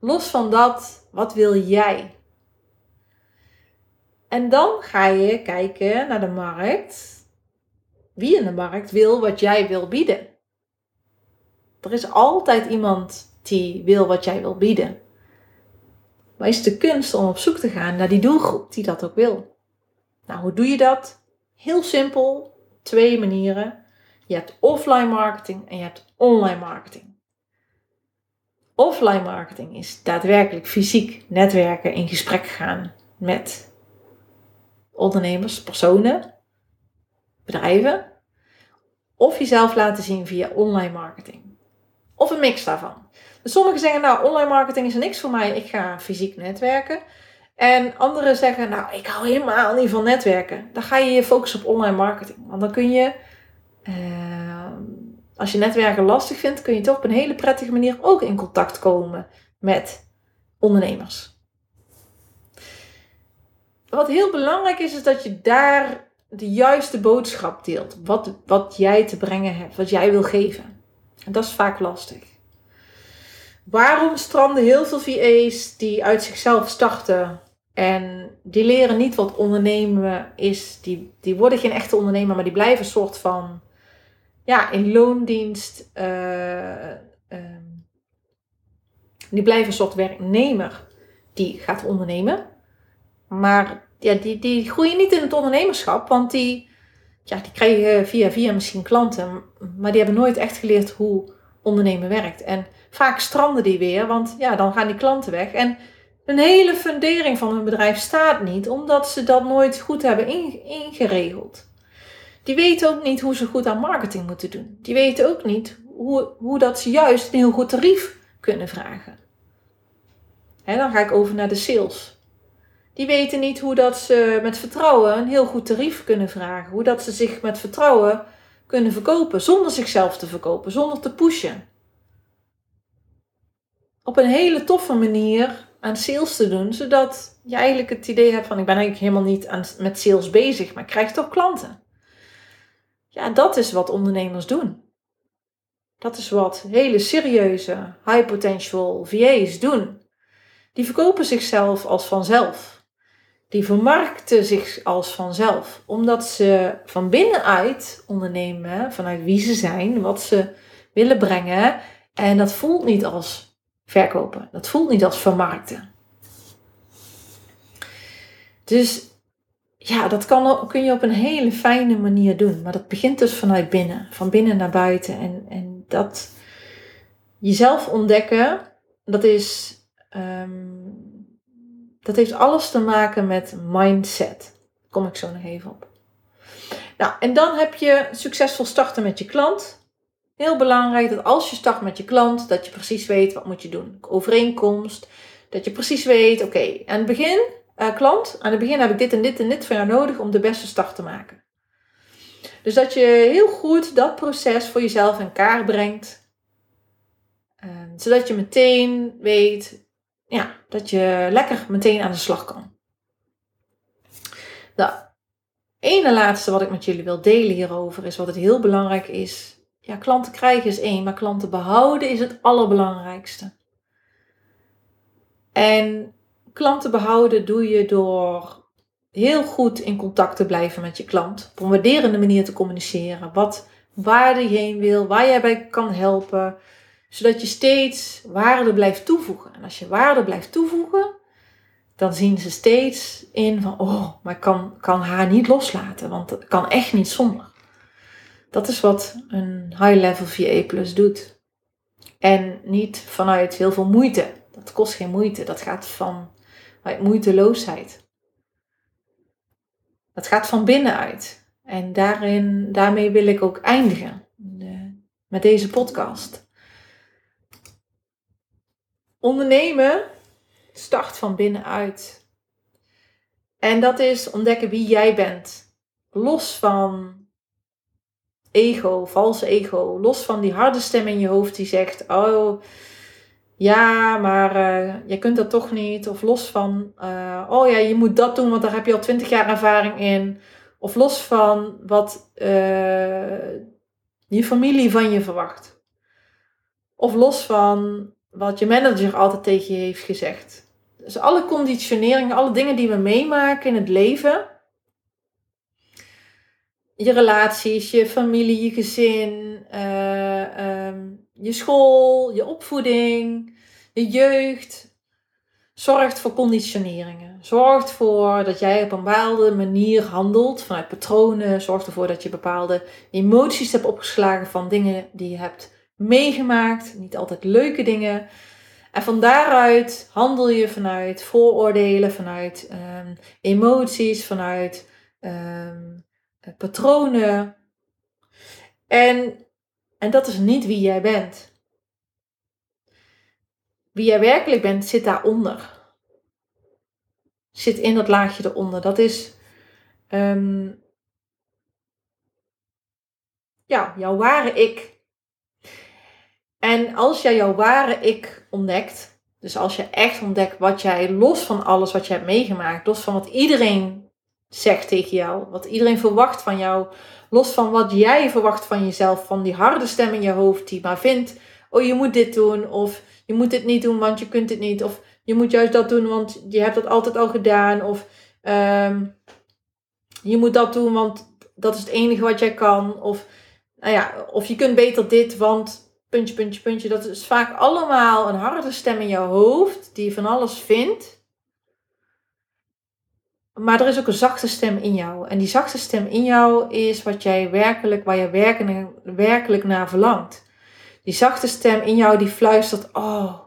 los van dat, wat wil jij? En dan ga je kijken naar de markt. Wie in de markt wil wat jij wil bieden. Er is altijd iemand die wil wat jij wil bieden. Maar is de kunst om op zoek te gaan naar die doelgroep die dat ook wil. Nou, hoe doe je dat? Heel simpel, twee manieren. Je hebt offline marketing en je hebt online marketing. Offline marketing is daadwerkelijk fysiek netwerken, in gesprek gaan met ondernemers, personen, bedrijven. Of jezelf laten zien via online marketing. Of een mix daarvan. Dus sommigen zeggen, nou, online marketing is niks voor mij. Ik ga fysiek netwerken. En anderen zeggen, nou, ik hou helemaal niet van netwerken. Dan ga je je focussen op online marketing. Want dan kun je, uh, als je netwerken lastig vindt, kun je toch op een hele prettige manier ook in contact komen met ondernemers. Wat heel belangrijk is, is dat je daar de juiste boodschap deelt. Wat, wat jij te brengen hebt, wat jij wil geven. En dat is vaak lastig. Waarom stranden heel veel VA's die uit zichzelf starten en die leren niet wat ondernemen is. Die, die worden geen echte ondernemer, maar die blijven een soort van ja, in loondienst. Uh, die blijven een soort werknemer die gaat ondernemen. Maar ja, die, die groeien niet in het ondernemerschap, want die, ja, die krijgen via via misschien klanten, maar die hebben nooit echt geleerd hoe ondernemen werkt. En vaak stranden die weer, want ja, dan gaan die klanten weg. En een hele fundering van hun bedrijf staat niet, omdat ze dat nooit goed hebben ingeregeld. Die weten ook niet hoe ze goed aan marketing moeten doen. Die weten ook niet hoe, hoe dat ze juist een heel goed tarief kunnen vragen. Dan ga ik over naar de sales. Die weten niet hoe dat ze met vertrouwen een heel goed tarief kunnen vragen. Hoe dat ze zich met vertrouwen kunnen verkopen zonder zichzelf te verkopen, zonder te pushen. Op een hele toffe manier aan sales te doen, zodat je eigenlijk het idee hebt van ik ben eigenlijk helemaal niet aan, met sales bezig, maar ik krijg toch klanten. Ja, dat is wat ondernemers doen. Dat is wat hele serieuze high potential VA's doen. Die verkopen zichzelf als vanzelf. Die vermarkten zich als vanzelf, omdat ze van binnenuit ondernemen, vanuit wie ze zijn, wat ze willen brengen. En dat voelt niet als verkopen. Dat voelt niet als vermarkten. Dus ja, dat kan, kun je op een hele fijne manier doen. Maar dat begint dus vanuit binnen, van binnen naar buiten. En, en dat jezelf ontdekken, dat is. Ehm, dat heeft alles te maken met mindset. Daar kom ik zo nog even op. Nou, en dan heb je succesvol starten met je klant. Heel belangrijk dat als je start met je klant, dat je precies weet wat moet je doen. Overeenkomst, dat je precies weet, oké, aan het begin, uh, klant, aan het begin heb ik dit en dit en dit van jou nodig om de beste start te maken. Dus dat je heel goed dat proces voor jezelf in kaart brengt. Uh, zodat je meteen weet, ja, dat je lekker meteen aan de slag kan. De ene laatste wat ik met jullie wil delen hierover is wat het heel belangrijk is ja, klanten krijgen is één, maar klanten behouden is het allerbelangrijkste. En klanten behouden doe je door heel goed in contact te blijven met je klant. Op een waarderende manier te communiceren. Wat, waar je heen wil, waar jij bij kan helpen. Zodat je steeds waarde blijft toevoegen. En als je waarde blijft toevoegen, dan zien ze steeds in van, oh, maar ik kan, kan haar niet loslaten, want het kan echt niet zonder. Dat is wat een high-level VA Plus doet. En niet vanuit heel veel moeite. Dat kost geen moeite. Dat gaat van uit moeiteloosheid. Dat gaat van binnenuit. En daarin, daarmee wil ik ook eindigen met deze podcast. Ondernemen start van binnenuit. En dat is ontdekken wie jij bent. Los van ego, valse ego. Los van die harde stem in je hoofd die zegt: Oh, ja, maar uh, je kunt dat toch niet. Of los van: uh, Oh ja, je moet dat doen, want daar heb je al twintig jaar ervaring in. Of los van wat uh, je familie van je verwacht. Of los van wat je manager altijd tegen je heeft gezegd. Dus alle conditioneringen, alle dingen die we meemaken in het leven. Je relaties, je familie, je gezin, uh, um, je school, je opvoeding, je jeugd. Zorgt voor conditioneringen. Zorgt ervoor dat jij op een bepaalde manier handelt vanuit patronen. Zorgt ervoor dat je bepaalde emoties hebt opgeslagen van dingen die je hebt meegemaakt. Niet altijd leuke dingen. En van daaruit handel je vanuit vooroordelen, vanuit um, emoties, vanuit um, patronen. En, en dat is niet wie jij bent. Wie jij werkelijk bent, zit daaronder. Zit in dat laagje eronder. Dat is um, ja, jouw ware ik. En als jij jouw ware ik ontdekt, dus als je echt ontdekt wat jij los van alles wat je hebt meegemaakt, los van wat iedereen zegt tegen jou, wat iedereen verwacht van jou, los van wat jij verwacht van jezelf, van die harde stem in je hoofd die maar vindt, oh je moet dit doen of je moet dit niet doen want je kunt het niet of je moet juist dat doen want je hebt dat altijd al gedaan of um, je moet dat doen want dat is het enige wat jij kan of nou ja, of je kunt beter dit want puntje, puntje, puntje. Dat is vaak allemaal een harde stem in jouw hoofd die van alles vindt. Maar er is ook een zachte stem in jou. En die zachte stem in jou is wat jij werkelijk, waar je werkelijk, werkelijk naar verlangt. Die zachte stem in jou die fluistert: Oh,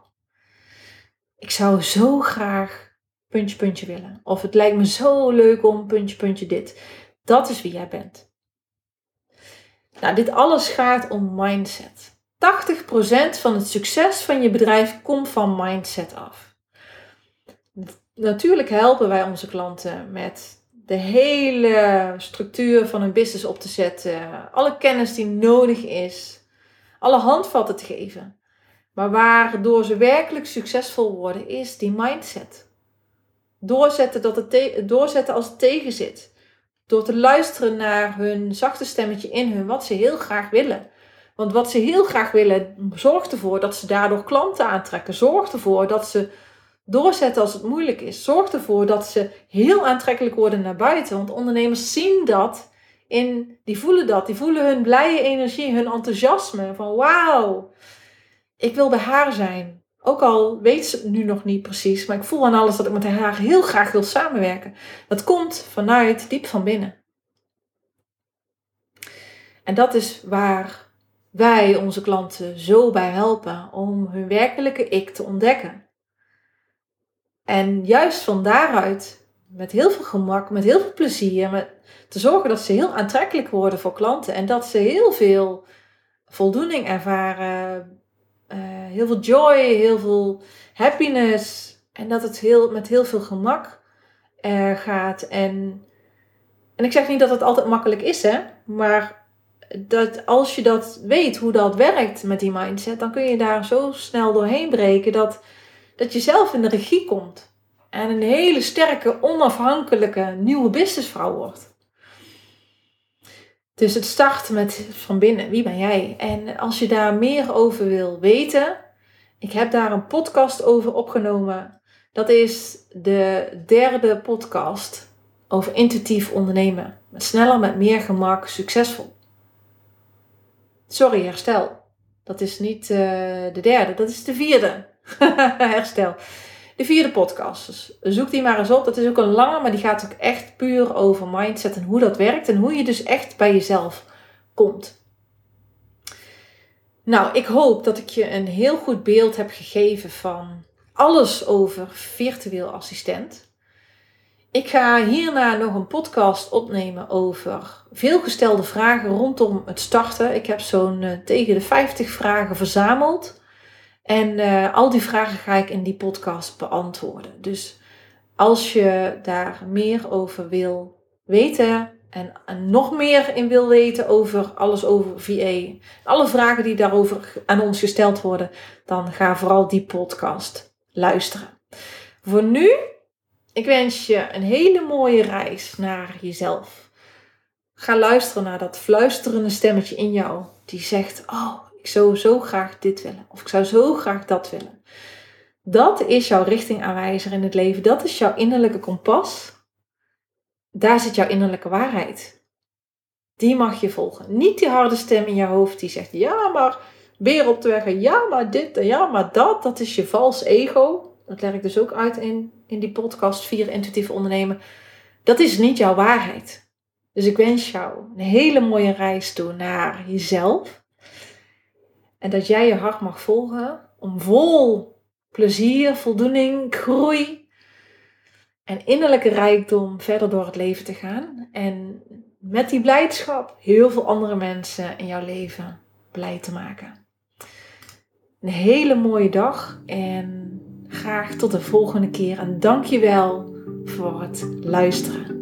ik zou zo graag puntje, puntje willen. Of het lijkt me zo leuk om puntje, puntje dit. Dat is wie jij bent. Nou, dit alles gaat om mindset. 80% van het succes van je bedrijf komt van mindset af. Natuurlijk helpen wij onze klanten met de hele structuur van hun business op te zetten, alle kennis die nodig is, alle handvatten te geven. Maar waardoor ze werkelijk succesvol worden, is die mindset. Doorzetten, dat het doorzetten als het tegen zit. Door te luisteren naar hun zachte stemmetje in hun, wat ze heel graag willen. Want wat ze heel graag willen, zorgt ervoor dat ze daardoor klanten aantrekken. Zorgt ervoor dat ze doorzetten als het moeilijk is. Zorgt ervoor dat ze heel aantrekkelijk worden naar buiten. Want ondernemers zien dat, in, die voelen dat. Die voelen hun blije energie, hun enthousiasme. Van wauw, ik wil bij haar zijn. Ook al weet ze het nu nog niet precies, maar ik voel aan alles dat ik met haar heel graag wil samenwerken. Dat komt vanuit diep van binnen. En dat is waar wij onze klanten zo bij helpen om hun werkelijke ik te ontdekken. En juist van daaruit, met heel veel gemak, met heel veel plezier, met, te zorgen dat ze heel aantrekkelijk worden voor klanten en dat ze heel veel voldoening ervaren, uh, heel veel joy, heel veel happiness en dat het heel, met heel veel gemak uh, gaat. En, en ik zeg niet dat het altijd makkelijk is, hè, maar dat als je dat weet, hoe dat werkt met die mindset, dan kun je daar zo snel doorheen breken dat, dat je zelf in de regie komt. En een hele sterke, onafhankelijke nieuwe businessvrouw wordt. Dus het start met van binnen, wie ben jij? En als je daar meer over wil weten, ik heb daar een podcast over opgenomen. Dat is de derde podcast over intuïtief ondernemen. Met sneller, met meer gemak, succesvol. Sorry, herstel. Dat is niet uh, de derde, dat is de vierde. Herstel. De vierde podcast. Dus zoek die maar eens op. Dat is ook een lange, maar die gaat ook echt puur over mindset en hoe dat werkt. En hoe je dus echt bij jezelf komt. Nou, ik hoop dat ik je een heel goed beeld heb gegeven van alles over virtueel assistent. Ik ga hierna nog een podcast opnemen over veelgestelde vragen rondom het starten. Ik heb zo'n uh, tegen de 50 vragen verzameld. En uh, al die vragen ga ik in die podcast beantwoorden. Dus als je daar meer over wil weten en, en nog meer in wil weten over alles over VA, alle vragen die daarover aan ons gesteld worden, dan ga vooral die podcast luisteren. Voor nu ik wens je een hele mooie reis naar jezelf. Ga luisteren naar dat fluisterende stemmetje in jou die zegt: Oh, ik zou zo graag dit willen. Of ik zou zo graag dat willen. Dat is jouw richtingaanwijzer in het leven. Dat is jouw innerlijke kompas. Daar zit jouw innerlijke waarheid. Die mag je volgen. Niet die harde stem in je hoofd die zegt: Ja, maar weer op de weg. Ja, maar dit en ja, maar dat. Dat is je vals ego. Dat leg ik dus ook uit in, in die podcast 4 Intuïtief Ondernemen. Dat is niet jouw waarheid. Dus ik wens jou een hele mooie reis toe naar jezelf. En dat jij je hart mag volgen om vol plezier, voldoening, groei en innerlijke rijkdom verder door het leven te gaan. En met die blijdschap heel veel andere mensen in jouw leven blij te maken. Een hele mooie dag en graag tot de volgende keer en dank je wel voor het luisteren.